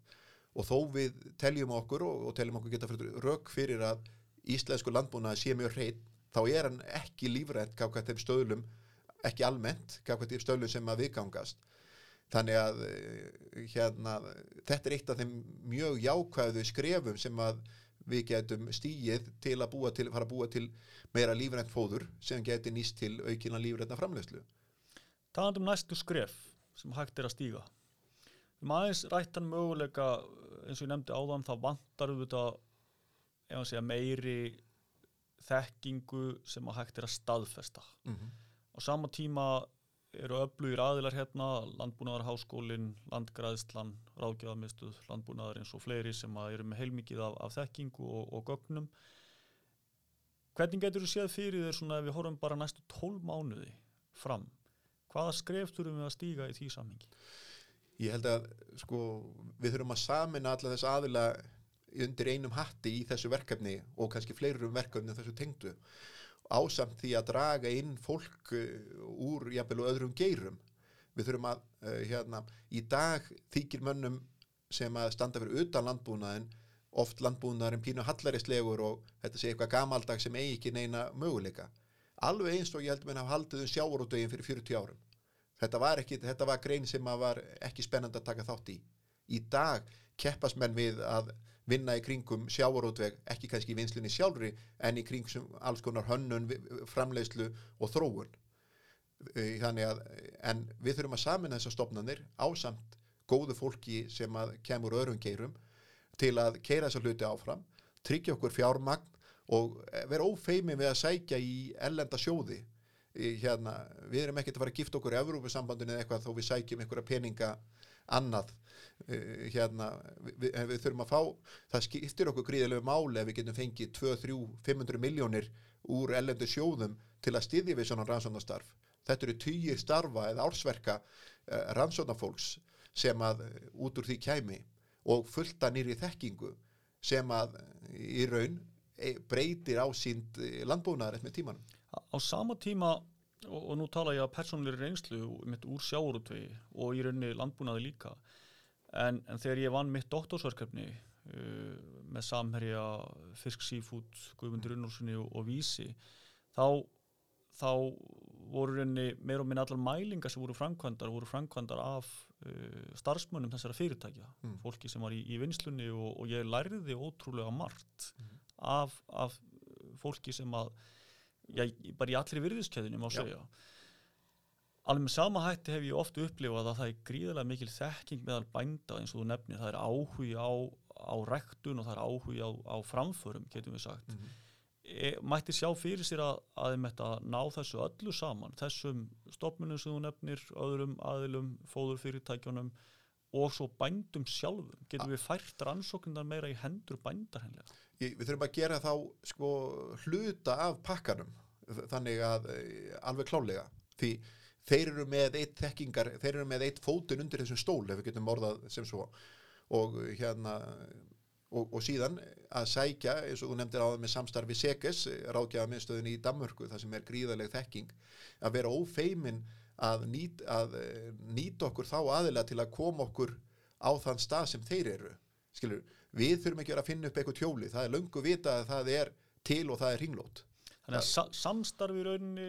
Og þó við teljum okkur og, og teljum okkur geta fyrir rauk fyrir að íslensku landbúnað sé mjög hreitt þá er hann ekki lífrænt kákvæmt þeim stöðlum, ekki almennt þeim stöðlum sem að viðgangast þannig að eh, hérna, þetta er eitt af þeim mjög jákvæðu skrefum sem að við getum stíið til að búa til, fara að búa til meira lífrænt fóður sem geti nýst til aukina lífræntna framlegslu. Taland um næstu skref sem hægt er að stíga. Aðeins rættan möguleika eins og ég nefndi áðan það vantar auðvitað meiri þekkingu sem að hægt er að staðfesta. Mm -hmm. Á sama tíma eru öflugir aðilar hérna, landbúnaðarháskólinn, landgræðslan, ráðgjáðamistuð, landbúnaðar eins og fleiri sem eru með heilmikið af, af þekkingu og, og gögnum. Hvernig getur þú séð fyrir þér svona ef við horfum bara næstu tól mánuði fram? Hvaða skref þurfum við að stíga í því samhengi? Ég held að sko við þurfum að samina alla þess aðila undir einum hatti í þessu verkefni og kannski fleirum verkefni þessu tengdu ásamt því að draga inn fólk uh, úr jafnvel öðrum geirum. Við þurfum að uh, hérna, í dag þykir mönnum sem að standa fyrir utan landbúnaðin oft landbúnaðarinn pínu hallarislegur og þetta sé eitthvað gamaldag sem eigi ekki neina möguleika. Alveg eins og ég held að hafa haldið um sjáurúdögin fyrir 40 árum. Þetta var, ekki, þetta var grein sem var ekki spennand að taka þátt í. Í dag keppast menn við að vinna í kringum sjávarótveg, ekki kannski í vinslunni sjálfri, en í kringum alls konar hönnun, framleiðslu og þróun. E, þannig að, en við þurfum að samina þessar stopnarnir ásamt góðu fólki sem að kemur öðrum keirum til að keira þessar hluti áfram, tryggja okkur fjármagn og vera ófeimi við að sækja í ellenda sjóði. E, hérna, við erum ekkert að fara að gifta okkur í Evrópusambandinu eða eitthvað þó við sækjum einhverja peninga annað hérna, við, við þurfum að fá það skiptir okkur gríðilegu máli ef við getum fengið 2, 3, 500 miljónir úr ellendu sjóðum til að styðja við svona rannsóknastarf þetta eru týjir starfa eða ársverka uh, rannsóknafólks sem að út úr því kæmi og fullta nýri þekkingu sem að í raun breytir á sínd landbúnaðar með tímanum. Á sama tíma og, og nú tala ég að persónulegri reynslu mitt úr sjáurútvegi og í rauninni landbúnaði líka en, en þegar ég vann mitt doktorsverkefni uh, með samherja Fisk Seafood, Guðmundur Unnúrssoni og, og Vísi þá, þá voru rauninni meir og minna allar mælingar sem voru framkvæmdar voru framkvæmdar af uh, starfsmönnum þessara fyrirtækja mm. fólki sem var í, í vinslunni og, og ég læriði ótrúlega margt mm. af, af fólki sem að já, bara í allri virðiskeiðinu má segja alveg með sama hætti hef ég ofta upplifað að það er gríðarlega mikil þekking meðal bænda eins og þú nefnir, það er áhugi á, á rektun og það er áhugi á, á framförum, getum við sagt. Mm -hmm. e, mætti sjá fyrir sér að að þeim þetta ná þessu öllu saman þessum stopmunum sem þú nefnir öðrum aðilum, fóðurfyrirtækjunum og svo bændum sjálfum. Getum við fært rannsóknar meira í hendur bændar hennilega við þurfum að gera þá sko hluta af pakkanum þannig að eh, alveg klálega því þeir eru með eitt þekkingar, þeir eru með eitt fótun undir þessum stól ef við getum orðað sem svo. Og hérna og, og síðan að sækja eins og þú nefndir á það með samstarfi Sekes ráðgjafa miðstöðin í Danmörku það sem er gríðaleg þekking að vera ófeimin að, nýt, eh, nýta okkur þá aðilega til að koma okkur á þann stað sem þeir eru. Skilur, við þurfum ekki að finna upp eitthvað tjóli, það er löngu vita að það er til og það er ringlót Þannig að sa samstarfi rauninni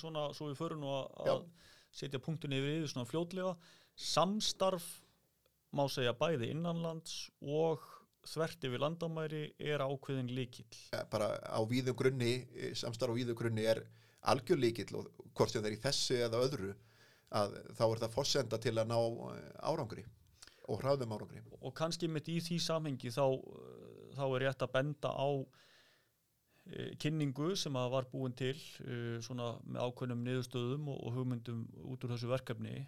svona svo við förum nú að, setja punktin yfir yfir svona fljótlega samstarf má segja bæði innanlands og þvert yfir landamæri er ákveðin líkil. Bara á víðum grunni, samstarf á víðum grunni er algjör líkil og hvort sem það er í þessu eða öðru að þá er það fórsenda til að ná árangri og hraðum árangri. Og kannski mitt í því samhengi þá, þá er rétt að benda á kynningu sem að var búin til e, svona með ákveðnum niðurstöðum og, og hugmyndum út úr þessu verkefni e,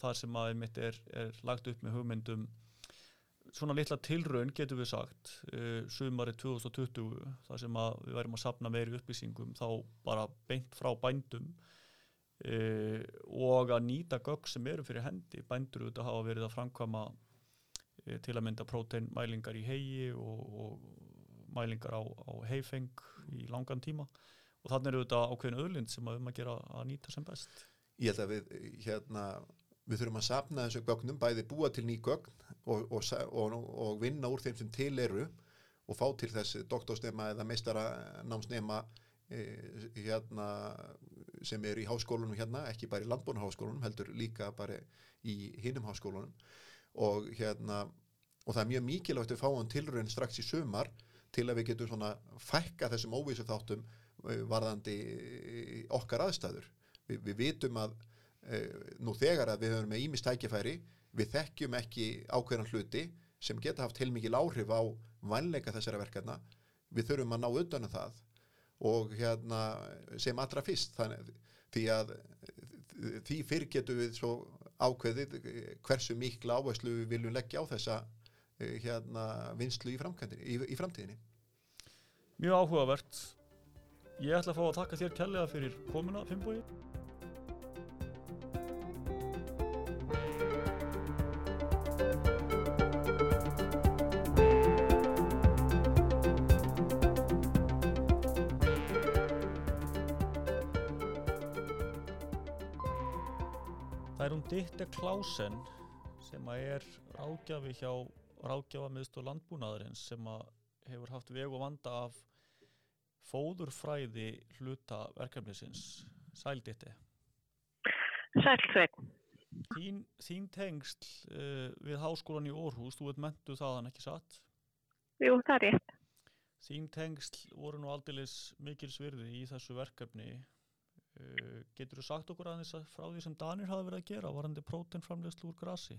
þar sem að mitt er, er lagt upp með hugmyndum. Svona litla tilraun getur við sagt sumari 2020 þar sem að við værim að sapna meiri upplýsingum þá bara beint frá bændum og að nýta gögg sem eru fyrir hendi. Bændur auðvitað hafa verið að framkvama til að mynda próteinmælingar í hegi og, og mælingar á, á heifeng í langan tíma. Og þannig eru auðvitað ákveðin öðlind sem að um að gera að nýta sem best. Ég held að við hérna við þurfum að sapna þessu gögnum, bæði búa til ný gögn og, og, og, og vinna úr þeim sem til eru og fá til þess doktorsnema eða meistara námsnema e, hérna, sem eru í háskólunum hérna, ekki bara í landbúnaháskólunum, heldur líka bara í hinnum háskólunum. Og hérna og það er mjög mikilvægt að fá hann tilröðin strax í sömar til að við getum svona fækka þessum óvísu þáttum e, varðandi okkar aðstæður. Vi, við vitum að Eh, nú þegar að við höfum með ímist tækifæri við þekkjum ekki ákveðan hluti sem geta haft heilmikið áhrif á vanleika þessara verkefna við þurfum að ná utan um það og hérna sem allra fyrst þannig, því að því fyrr getum við svo ákveðið hversu mikla áherslu við viljum leggja á þessa eh, hérna vinslu í, í, í framtíðinni? Mjög áhugavert. Ég ætla að fá að taka þér kærlega fyrir komuna Finnbói Ditte Klausen sem er ráðgjafi hjá ráðgjafamiðstu landbúnaðurins sem hefur haft veg og vanda af fóðurfræði hluta verkefnisins. Sæl Ditte. Sæl Sveig. Þín, þín tengsl uh, við háskólan í Orhus, þú ert mentu þaðan ekki satt? Jú, það er rétt. Þín tengsl voru nú aldeilis mikil svirði í þessu verkefni Uh, getur þú sagt okkur aðeins að frá því sem Danir hafa verið að gera varandi prótenframlegslu úr grassi?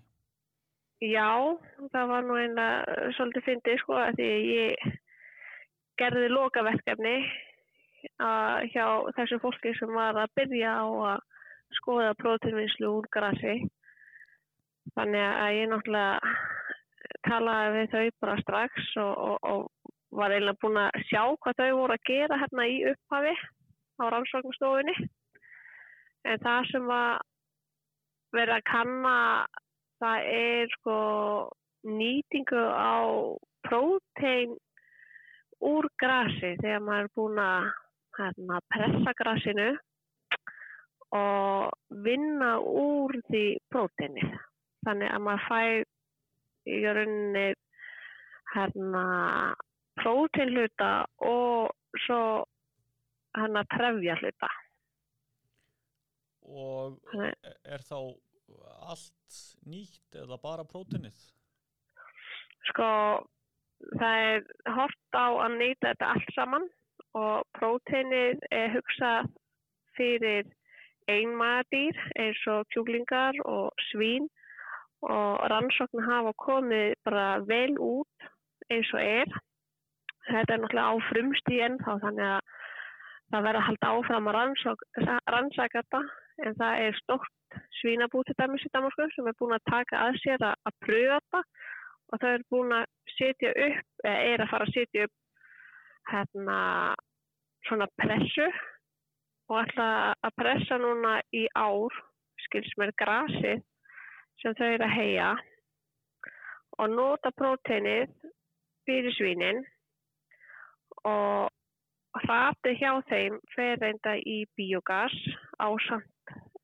Já, það var nú einlega uh, svolítið fyndið sko að því ég gerði lokaverkefni að hjá þessu fólki sem var að byrja á að skoða prótenvinnslu úr grassi þannig að ég náttúrulega talaði við þau bara strax og, og, og var eiginlega búin að sjá hvað þau voru að gera hérna í upphafi á rannsóknstofunni en það sem var verið að kanna það er sko nýtingu á prótein úr grasi þegar maður er búin að hérna, pressa grasinu og vinna úr því próteini. Þannig að maður fær í rauninni hérna próteinluta og svo hann að trefja hluta og er þá allt nýtt eða bara prótinnið? Sko það er hort á að nýta þetta allt saman og prótinnið er hugsað fyrir einmagadýr eins og kjúklingar og svín og rannsókn hafa komið bara vel út eins og er. Þetta er náttúrulega á frumst í ennþá þannig að það verður að halda áfram að rannsaka þetta en það er stort svínabú til dæmis í Damasku sem er búin að taka að sér að, að pröfa þetta og það er búin að setja upp, eða er að fara að setja upp hérna svona pressu og ætla að pressa núna í ár, skils mér, grasið sem þau eru að heia og nota próteinið fyrir svínin og hratið hjá þeim fer reynda í biogas á samt,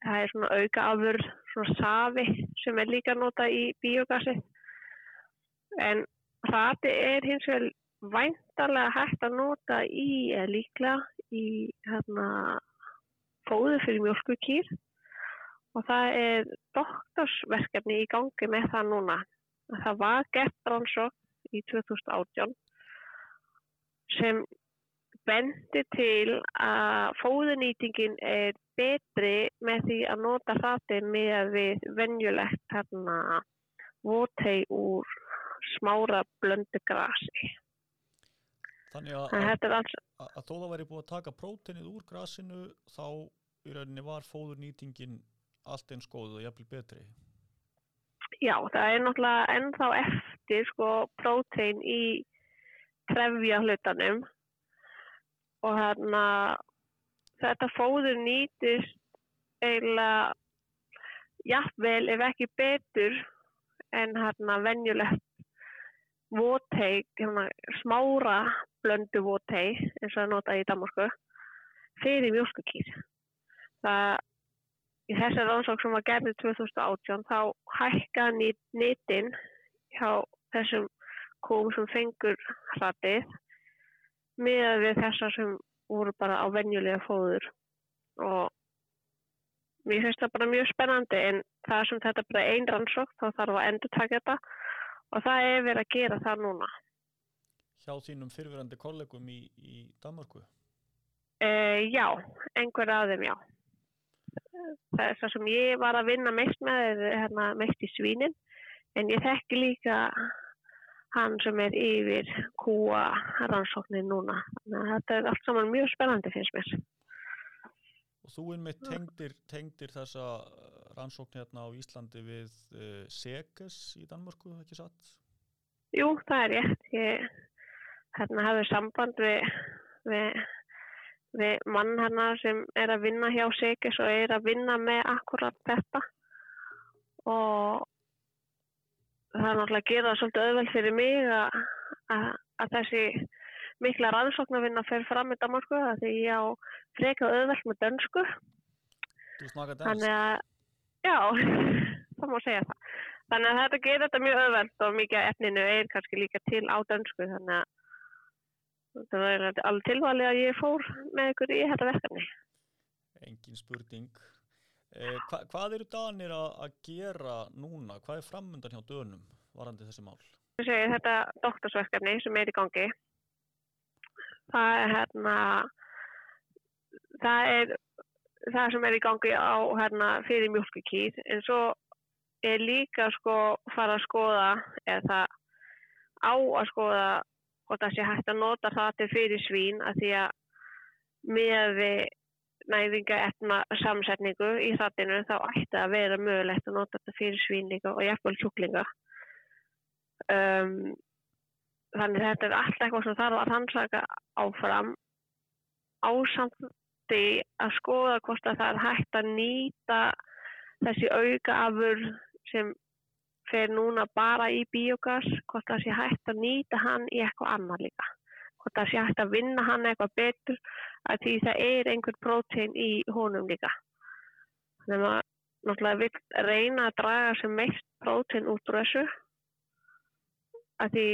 það er svona auka afur, svona safi sem er líka nota í biogasið en hratið er hins vegar væntalega hægt að nota í, eða líklega í hérna fóðu fyrir mjölkukýr og það er doktorsverkefni í gangi með það núna. Það var gett rannsók í 2018 sem bendi til að fóðunýtingin er betri með því að nota hratið með við venjulegt hérna votei úr smára blöndu grasi. Þannig að, að, að, að þó það væri búið að taka próteinið úr grasinu þá í rauninni var fóðurnýtingin allt eins góð og jafnvel betri. já, það er náttúrulega ennþá eftir sko prótein í trefja hlutanum og hérna þetta fóður nýtist eiginlega jafnvel ef ekki betur en hérna venjulegt votei, hérna, smára blöndu votei eins og það nota í Danmarku fyrir mjölkukýr. Það í þessari rannsók sem var gerðið 2018 þá hækkaði nýt, nýtin hjá þessum kúm sem fengur hratið miðað við þessar sem voru bara á venjulega fóður og mér finnst það bara mjög spennandi en það sem þetta er bara ein rannsók þá þarf að endur taka þetta og það er verið að gera það núna. Hjá þínum fyrfirandi kollegum í, í Danmarku. E, já, einhver af þeim já. Það er það sem ég var að vinna mest með hérna, mest í svínin en ég þekki líka hann sem er yfir kúa rannsóknin núna. Þannig að þetta er allt saman mjög spennandi finnst mér. Og þú einmitt tengdir, tengdir þessa eh, rannsókn hérna á Íslandi við uh, Seges í Danmarku, ekki satt? Jú, það er rétt. Ég hérna, hafði samband við, við, við mann hérna sem er að vinna hjá Segis og er að vinna með akkurat þetta og það er náttúrulega að gera það svolítið auðveld fyrir mig að, að, að þessi mikla rannsóknarvinna fer fram í Danmarku að því ég á freka auðveld með dönsku Þú snakka dans? þannig að já, það má segja það þannig að þetta gerir þetta mjög auðvelt og mikið efninu er kannski líka til á dönsku þannig að þetta var alveg tilvalið að ég fór með ykkur í þetta verkefni Engin spurning. Eh, hva, hvað eru Danir að, að gera núna? Hvað er framundan hjá Dönum varandi þessi mál? Segi, þetta doktorsverkefni sem er í gangi það er hérna það er það sem er í gangi á hérna fyrir mjölkukýr en svo er líka sko fara að skoða eða á að skoða hvort það sé hægt að nota það til fyrir svín að því að með við næðinga efna samsetningu í þattinu þá ætti að vera mögulegt að nota þetta fyrir svín líka og jafnvel kjúklinga um, þannig þetta er allt eitthvað sem þarf að rannsaka áfram ásamti að skoða hvort að það er hægt að nýta þessi auka afur sem fer núna bara í biogas, hvort það sé hægt að nýta hann í eitthvað annað líka hvort það sé hægt að vinna hann eitthvað betur að því það er einhver prótein í honum líka þannig að maður náttúrulega vil reyna að draga sem mest prótein út úr þessu að því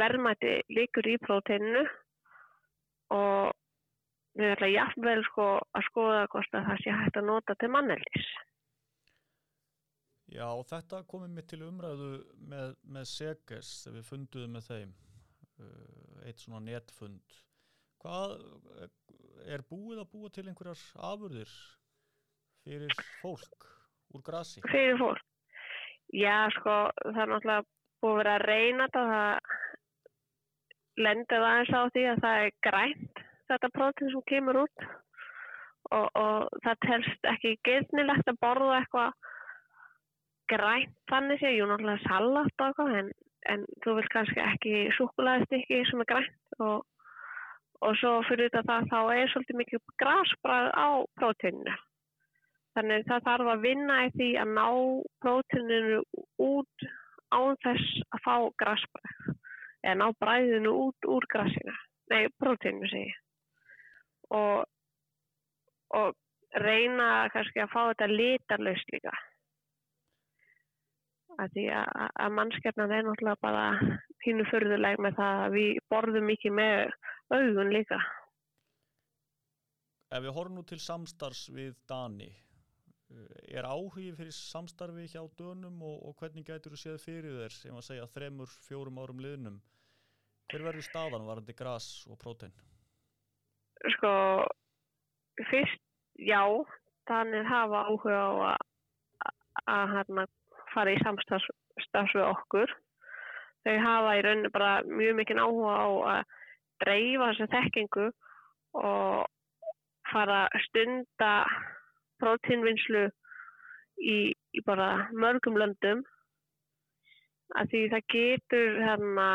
verðmætti líkur í próteininu og við ætla jafnvel sko að skoða hvort að það sé hægt að nota til manneldis. Já, og þetta komið mér til umræðu með, með Seges þegar við funduðum með þeim eitt svona netfund. Hvað er búið að búa til einhverjar afurðir fyrir fólk úr grasi? Fyrir fólk? Já, sko, það er náttúrulega búið að vera að reyna þetta það lendir aðeins á því að það er grænt þetta prótín sem kemur út og, og það telst ekki geðnilegt að borða eitthvað grænt þannig sé, jú náttúrulega salat og eitthvað en, en þú vil kannski ekki súkulæðist ekki sem er grænt og, og svo fyrir þetta það þá er svolítið mikið grasbrað á próteininu. Þannig það þarf að vinna í því að ná próteininu út án þess að fá grasbrað eða ná bræðinu út úr grasinu, nei próteininu segi og, og reyna kannski að fá þetta litarlaust líka að því að, að mannskjarnan er náttúrulega bara pínu förðuleg með það að við borðum mikið með augun líka. Ef við horfum nú til samstarfs við Dani, eh, er áhugið fyrir samstarfi hjá Dönum og, og hvernig gætur þú séð fyrir þér sem að segja þremur, fjórum árum liðnum? Hver verður staðan varandi græs og prótein? Sko, fyrst, já, þannig hafa áhuga á að, að, að fara í samstarfs við okkur. Þau hafa í rauninu bara mjög mikinn áhuga á að dreifa þessu þekkingu og fara stunda prótínvinnslu í, í bara mörgum löndum að því það getur hérna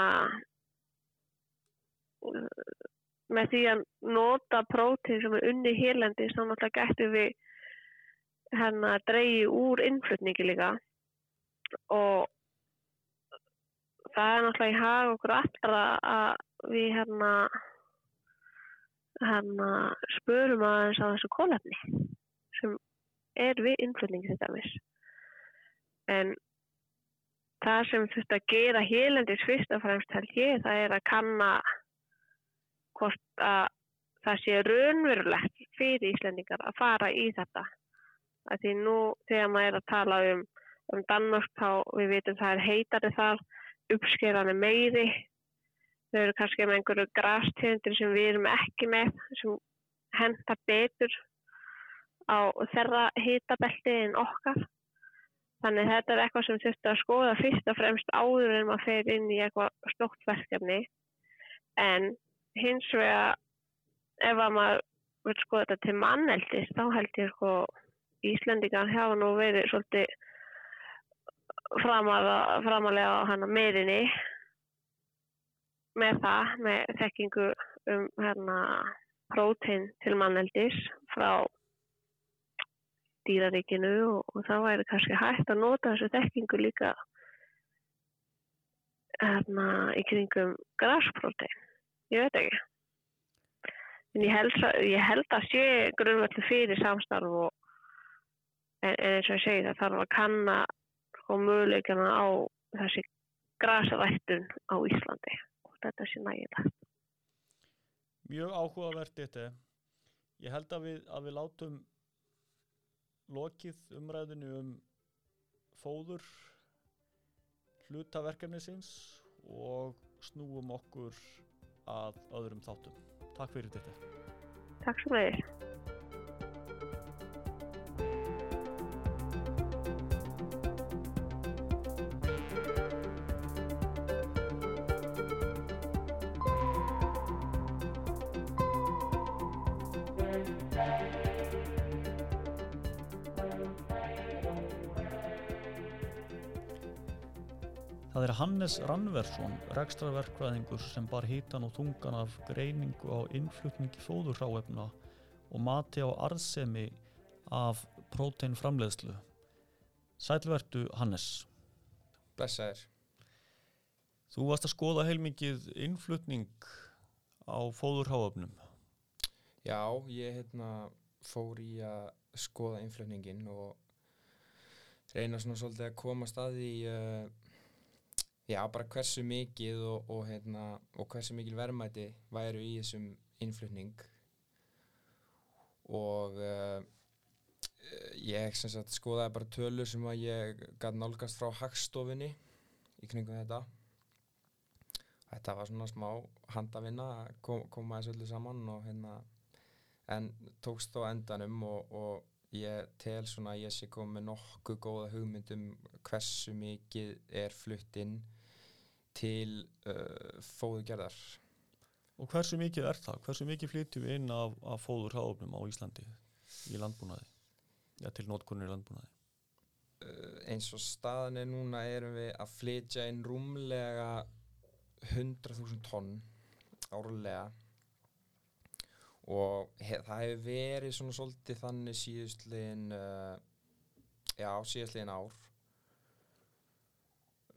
með því að nota prótín sem er unni hérlendi þá náttúrulega getur við hérna dreyji úr innflutningi líka og það er náttúrulega í hag okkur allra að við hérna hérna spörum aðeins á þessu kólefni sem er við innflutningi þetta mis en það sem þurft að gera hélendis fyrst og fremst held ég það er að kanna hvort að það sé raunverulegt fyrir Íslandingar að fara í þetta. Að því nú þegar maður er að tala um um Danmark þá við vitum það er heitari þar, uppskeran er meiri, þau eru kannski með einhverju grastíðundir sem við erum ekki með, sem henda betur á þeirra hitabelti en okkar. Þannig þetta er eitthvað sem þurftu að skoða fyrst og fremst áður en maður fer inn í eitthvað stókt verkefni. En hins vega ef maður vil skoða þetta til manneldist þá held ég sko Íslandingar hafa nú verið svolítið framalega á hana meðinni með það, með þekkingu um hérna prótein til manneldis frá dýraríkinu og, og það væri kannski hægt að nota þessu þekkingu líka hérna í kringum grasprótein, ég veit ekki. En ég held, ég held að sé grunnvöldu fyrir samstarf og en, en eins og ég segi það þarf að kanna og möguleikana á þessi grasarættun á Íslandi og þetta sé nægilegt. Mjög áhugavert þetta. Ég held að við, að við látum lokið umræðinu um fóður hlutaverkefnisins og snúum okkur að öðrum þáttum. Takk fyrir þetta. Takk svo með. Það er Hannes Rannversson, rekstraverkvæðingur sem bar hítan og þungan af greiningu á innflutningi fóðurráefna og mati á arðsemi af próteinframleðslu. Sælvertu Hannes. Blessaður. Þú varst að skoða heilmikið innflutning á fóðurráefnum. Já, ég hérna, fór í að skoða innflutningin og reyna svona svolítið að koma staði í uh, já, bara hversu mikið og, og, hérna, og hversu mikil verðmæti væru í þessum innflutning. Og uh, ég sagt, skoðaði bara tölur sem að ég gæti nálgast frá hagstofinni í kningum þetta. Þetta var svona smá handavinna að kom, koma þessu öllu saman og hérna en tókst á endanum og, og ég tel svona að ég sé komið nokkuð góða hugmyndum hversu mikið er flutt inn til uh, fóðugerðar. Og hversu mikið er það? Hversu mikið flytjum við inn af, af fóðurháfnum á Íslandi í landbúnaði? Já, til nótkunni í landbúnaði. Uh, eins og staðan er núna erum við að flytja inn rúmlega 100.000 tonn árlega og he, það hefur verið svona svolítið þannig síðustliðin uh, já, síðustliðin ár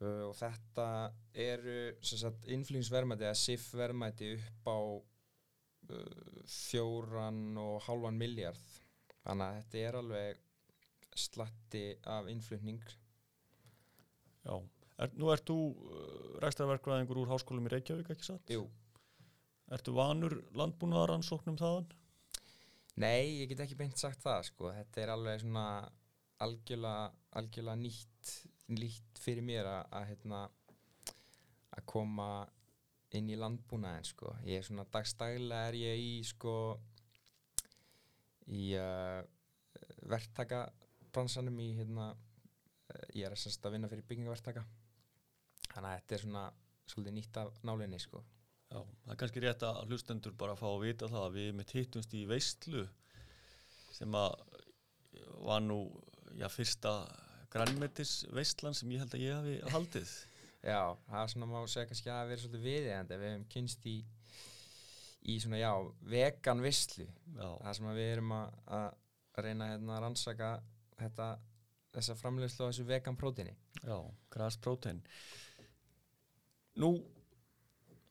og þetta eru innflýningsverðmæti eða SIF verðmæti upp á uh, fjóran og hálfan miljard þannig að þetta er alveg slatti af innflutning Já, er, nú ert þú uh, rekstrarverkvæðingur úr háskólum í Reykjavík, ekki satt? Jú, Ertu vanur landbúnaðaransóknum þaðan? Nei, ég get ekki beint sagt það sko. þetta er alveg svona algjörlega, algjörlega nýtt nýtt fyrir mér að að, hérna, koma inn í landbúnaðin sko. ég er svona dagstæðilega er ég í sko í uh, verktakabransanum í hérna uh, ég er semst að vinna fyrir byggingaverktaka þannig að þetta er svona svolítið nýtt af nálinni sko Já, það er kannski rétt að hlustendur bara fá að vita það að við mitt hittumst í veistlu sem að var nú, já, fyrsta grænmetis veistlan sem ég held að ég hafi haldið. Já, það er svona má segja kannski að vera svolítið viðeigandi við hefum kynst í í svona, já, vegan visslu það sem við erum að, að reyna hérna, að rannsaka þetta, þessa framleiðslu á þessu vegan prótini já, græs prótein. Nú,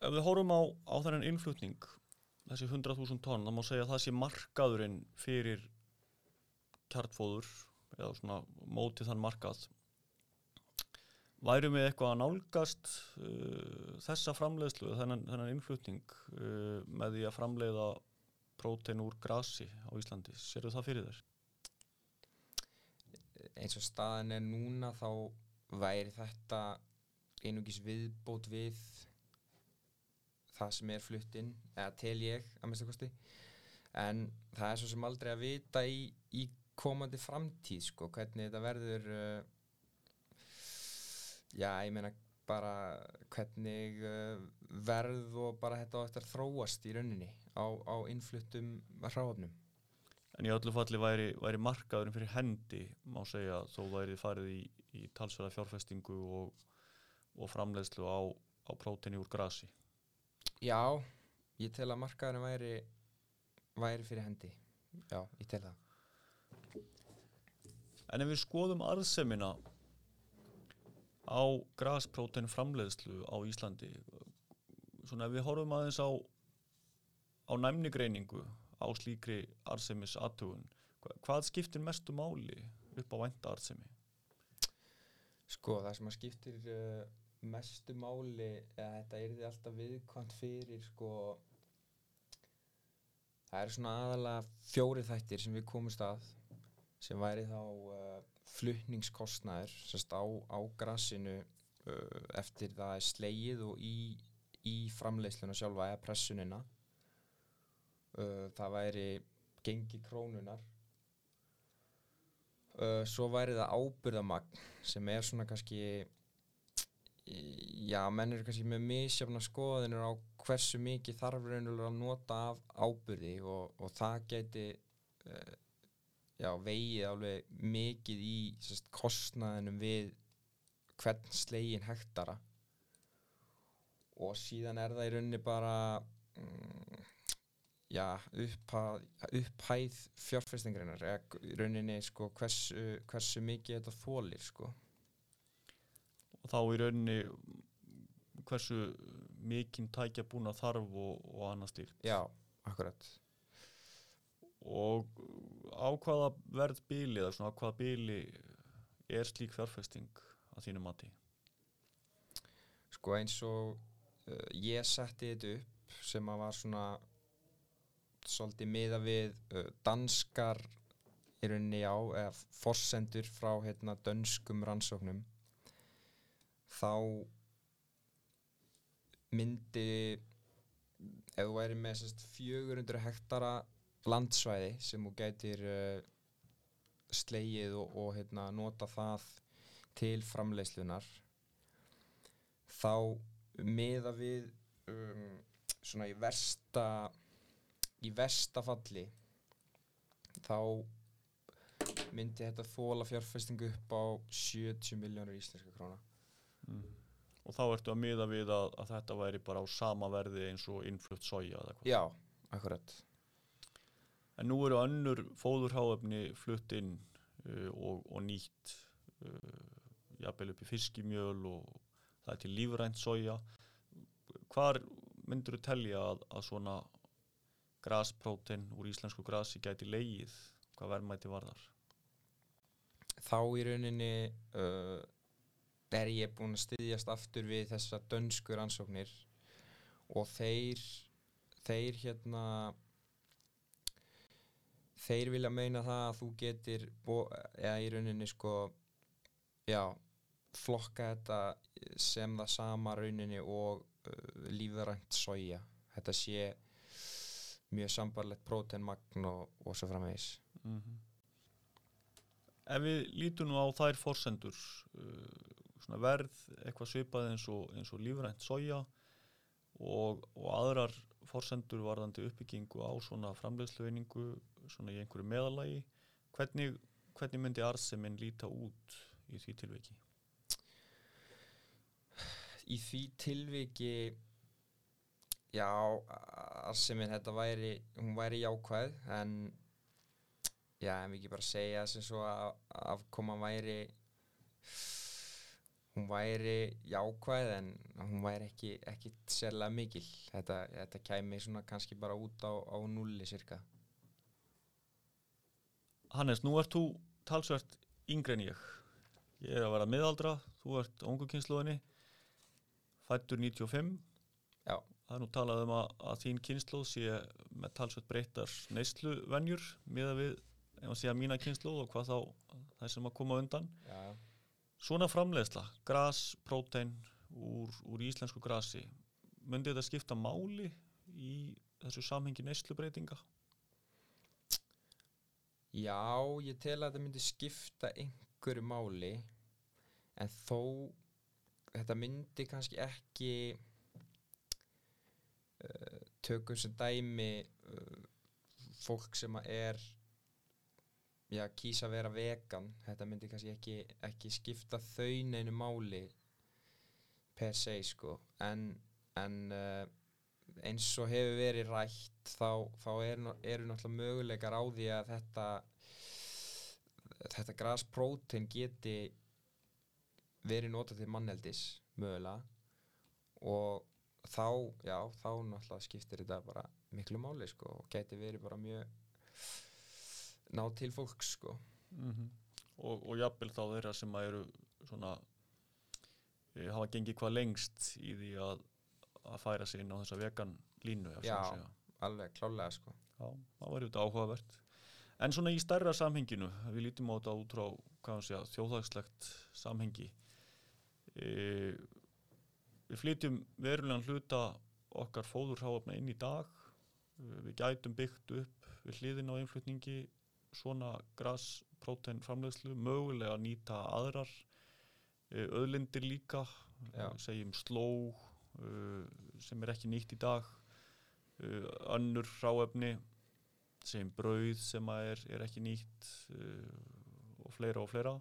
ef við horfum á, á þennan innflutning, þessi 100.000 tonn, þá má segja að það sé markaðurinn fyrir kjartfóður eða svona mótið þann markað. Værum við eitthvað að nálgast uh, þessa framleiðslu, þennan, þennan innflutning uh, með því að framleiða prótein úr grasi á Íslandi? Serðu það fyrir þér? eins og staðan er núna þá væri þetta einungis viðbót við það sem er fluttinn eða tel ég að mista kosti en það er svo sem aldrei að vita í, í komandi framtíð sko, hvernig þetta verður uh, já, ég meina bara hvernig uh, verð og bara þetta eftir að þróast í rauninni á, á innfluttum hráfnum En í öllu falli væri, væri markaðurinn fyrir hendi, má segja, þó væri farið í, í talsverða fjárfestingu og, og framleiðslu á, á próteini úr grasi. Já, ég tel að markaðurinn væri væri fyrir hendi. Já, ég tel það En ef við skoðum arðsemina á grasprótein framleiðslu á Íslandi, svona ef við horfum aðeins á, á næmnigreiningu á slíkri arðsemis aðtugun, hvað skiptir mestu máli upp á vænta arðsemi? Sko, það sem að skiptir uh, mestu máli eða þetta er því alltaf viðkvæmt fyrir sko það eru svona aðalega fjóri þættir sem við komumst að sem væri þá uh, flutningskostnaður sérst á, á grassinu uh, eftir það er slegið og í, í framleiðsluna sjálfa eða pressunina. Uh, það væri gengi krónunar uh, svo væri það ábyrðamagn sem er svona kannski já, menn eru kannski með misjafna skoðinur á hversu mikið þarf raunulega að nota af ábyrði og, og það geti uh, já, vegið alveg mikið í sérst, kostnaðinum við hvern slegin hektara og síðan er það í rauninni bara mm, já, upphæð, upphæð fjárfestingreinar í rauninni sko, hversu, hversu mikið þetta þólir sko. Og þá í rauninni hversu mikinn tækja búna þarf og, og annað stýrt. Já, akkurat Og á hvaða verð bíli eða svona á hvaða bíli er slík fjárfesting að þínu mati? sko eins og uh, ég setti þetta upp sem að var svona svolítið miða við uh, danskar í rauninni á eða forsendur frá hérna dönskum rannsóknum þá myndi ef þú væri með sérst 400 hektara landsvæði sem þú gætir uh, slegið og, og hérna, nota það til framleiðslunar þá miða við um, svona í versta í versta falli þá myndi þetta þóla fjárfestingu upp á 70 miljónur íslenska króna Mm. Og þá ertu að miða við að, að þetta væri bara á sama verði eins og innflutt hvað? Já, akkurat en nú eru önnur fóðurháefni flutt inn uh, og, og nýtt uh, jafnvel upp í fiskimjöl og það er til lífrænt soja. Hvar myndur þú telja að, að svona grasprótein úr íslensku grasi gæti leið hvað verðmæti varðar þá í rauninni uh, er ég búinn að styðjast aftur við þessa dönsku rannsóknir og þeir þeir hérna þeir vilja meina það að þú getur bo- eða í rauninni sko já, flokka þetta sem það sama rauninni og uh, lífðarænt soja þetta sé mjög sambarlegt prótenmagn og, og svo framvegis mm -hmm. Ef við lítum nú á þær forsendur uh, verð eitthvað svipað eins og, og lífrænt soja og, og aðrar forsendur varðandi uppbyggingu á svona framleiðslueiningu svona í einhverju meðalagi hvernig, hvernig myndi arðseminn líta út í því tilviki? í því tilviki já arðsemin þetta væri hún væri jákvæð en já en við ekki bara segja sem svo að afkoma væri hún væri jákvæð en hún væri ekki, ekki sérlega mikil þetta, þetta kæmi svona kannski bara út á, á nulli cirka Hannes, nú ert þú talsvert yngri en ég. Ég er að vera miðaldra, þú ert ungu kynsluðinni fættur 95 Já. það er nú talað um að, að þín kynsluð sé með talsvert breyttar neysluvenjur miða við, ef að segja mína kynsluð og hvað þá það sem að koma undan. Já, svona framleiðsla, gras, prótein úr, úr íslensku grasi myndi þetta skipta máli í þessu samhengi neyslubreytinga já ég tel að þetta myndi skipta einhverju máli en þó þetta myndi kannski ekki uh, tökum sem dæmi uh, fólk sem er já, kýsa að vera vegan. Þetta myndi kannski ekki, ekki skipta þau neinu máli per se sko. En, en uh, eins og hefur verið rætt þá, þá eru er náttúrulega möguleikar á því að þetta þetta grasprótein geti verið notað til manneldis mögulega. Og þá, já, þá náttúrulega skiptir þetta bara miklu máli sko og geti verið bara mjög ná til fólks sko. Mm og, og jafnvel þá þeirra sem að eru svona e, hafa gengið hvað lengst í því að, að færa sig inn á þessa vegan línu Já. segja. alveg klálega sko Já, það var þetta áhugavert en svona í stærra samhenginu við lítum á þetta út frá þjóðhagslegt samhengi e, við flytjum verulegan hluta okkar fóðurháfna inn í dag e, við gætum byggt upp við hliðin á einflutningi svona gras, prótein framleiðslu mögulega að nýta aðrar e, öðlindir líka Já. e, segjum sló e, sem er ekki nýtt í dag e, önnur ráefni segjum brauð sem er, er ekki nýtt uh, og fleira og fleira.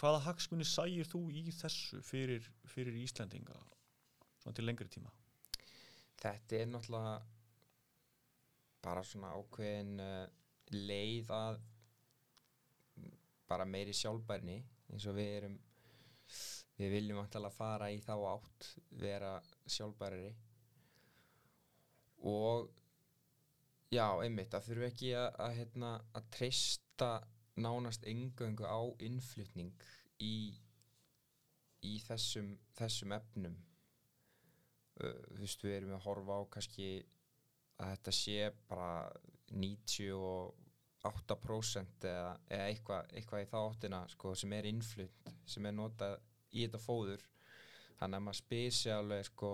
Hvaða hagsmunni sægir þú í þessu fyrir, fyrir Íslendinga svona til lengri tíma? Þetta er náttúrulega bara svona ákveðin uh, leið að bara meiri sjálfbærni eins og við erum við viljum vantilega fara í þá átt vera sjálfbærari. Og já, einmitt, það þurfi ekki að, að, hérna, að treysta nánast engöngu á innflutning í, í þessum, þessum efnum. Þú veist, við erum að horfa á kannski að þetta sé bara 98% eða, eða eitthvað, eitthvað í þá áttina sko, sem er innflutt, sem er notað í þetta fóður. Þannig að maður sig alveg sko,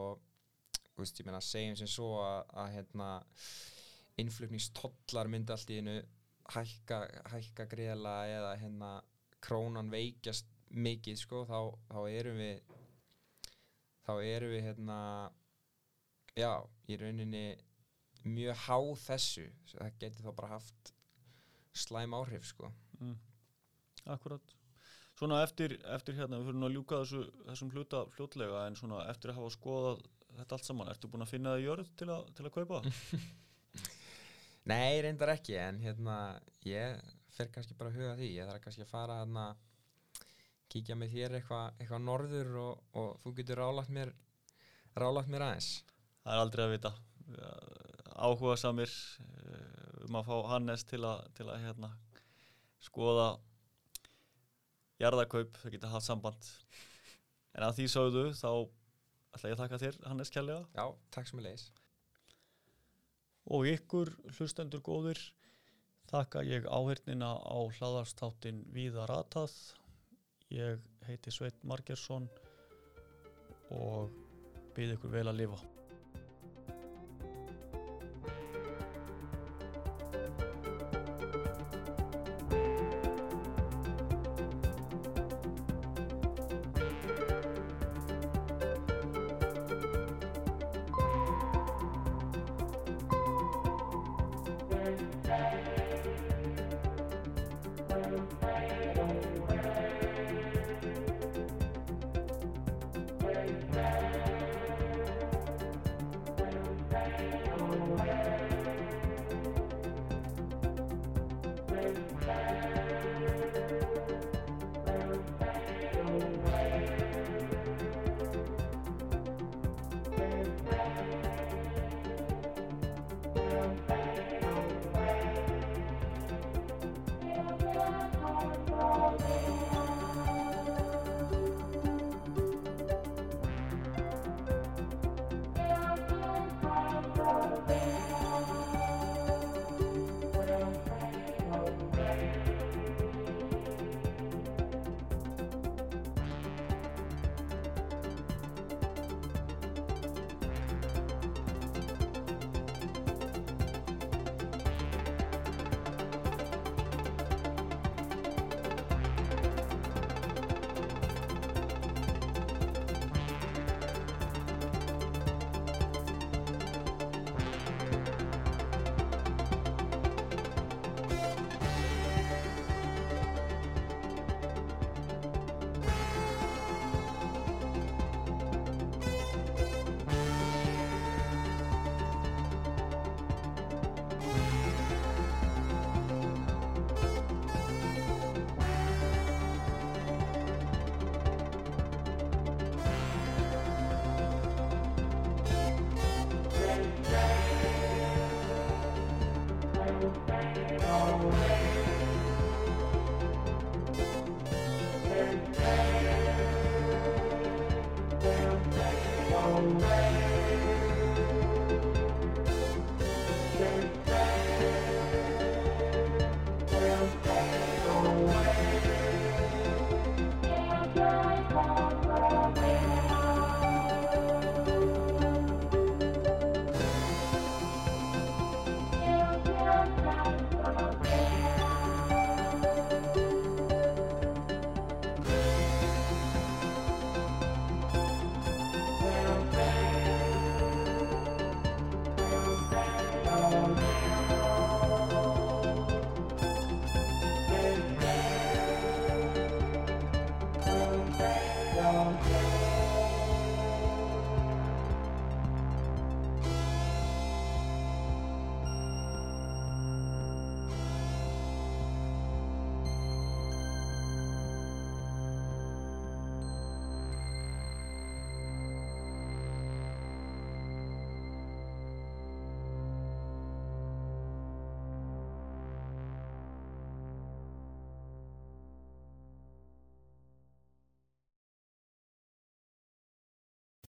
veist, ég meina segjum sem svo að, að hérna, innflutningstollar myndi allt í einu hækka, hækka greiðlega eða hérna krónan veikjast mikið sko, þá, þá erum við þá erum við hérna já, í rauninni mjög há þessu. Það geti þá bara haft slæm áhrif sko. Mm. Akkurat Svona eftir, eftir hérna, við fyrir nú að ljúka þessu, þessum hluta fljótlega en svona eftir að hafa skoðað þetta allt saman, ertu búin að finna það í jörð til, a, til að kaupa? Nei, reyndar ekki, en hérna, ég fer kannski bara að huga að því. Ég þarf kannski að fara hérna, kíkja með þér eitthvað eitthva norður og, og þú getur rálat mér, rálat mér aðeins. Það er aldrei að vita. Áhuga samir um að fá Hannes til að, til að hérna, skoða jarðakaup, þau geta haft samband. En að því sáðu þá ætla ég að þakka þér Hannes kjærlega. Já, takk sem ég leis. Og ykkur hlustendur góðir, þakka ég áhyrnina á hlaðarstáttin Víða Ratað. Ég heiti Sveit Margersson og byrð ykkur vel að lifa.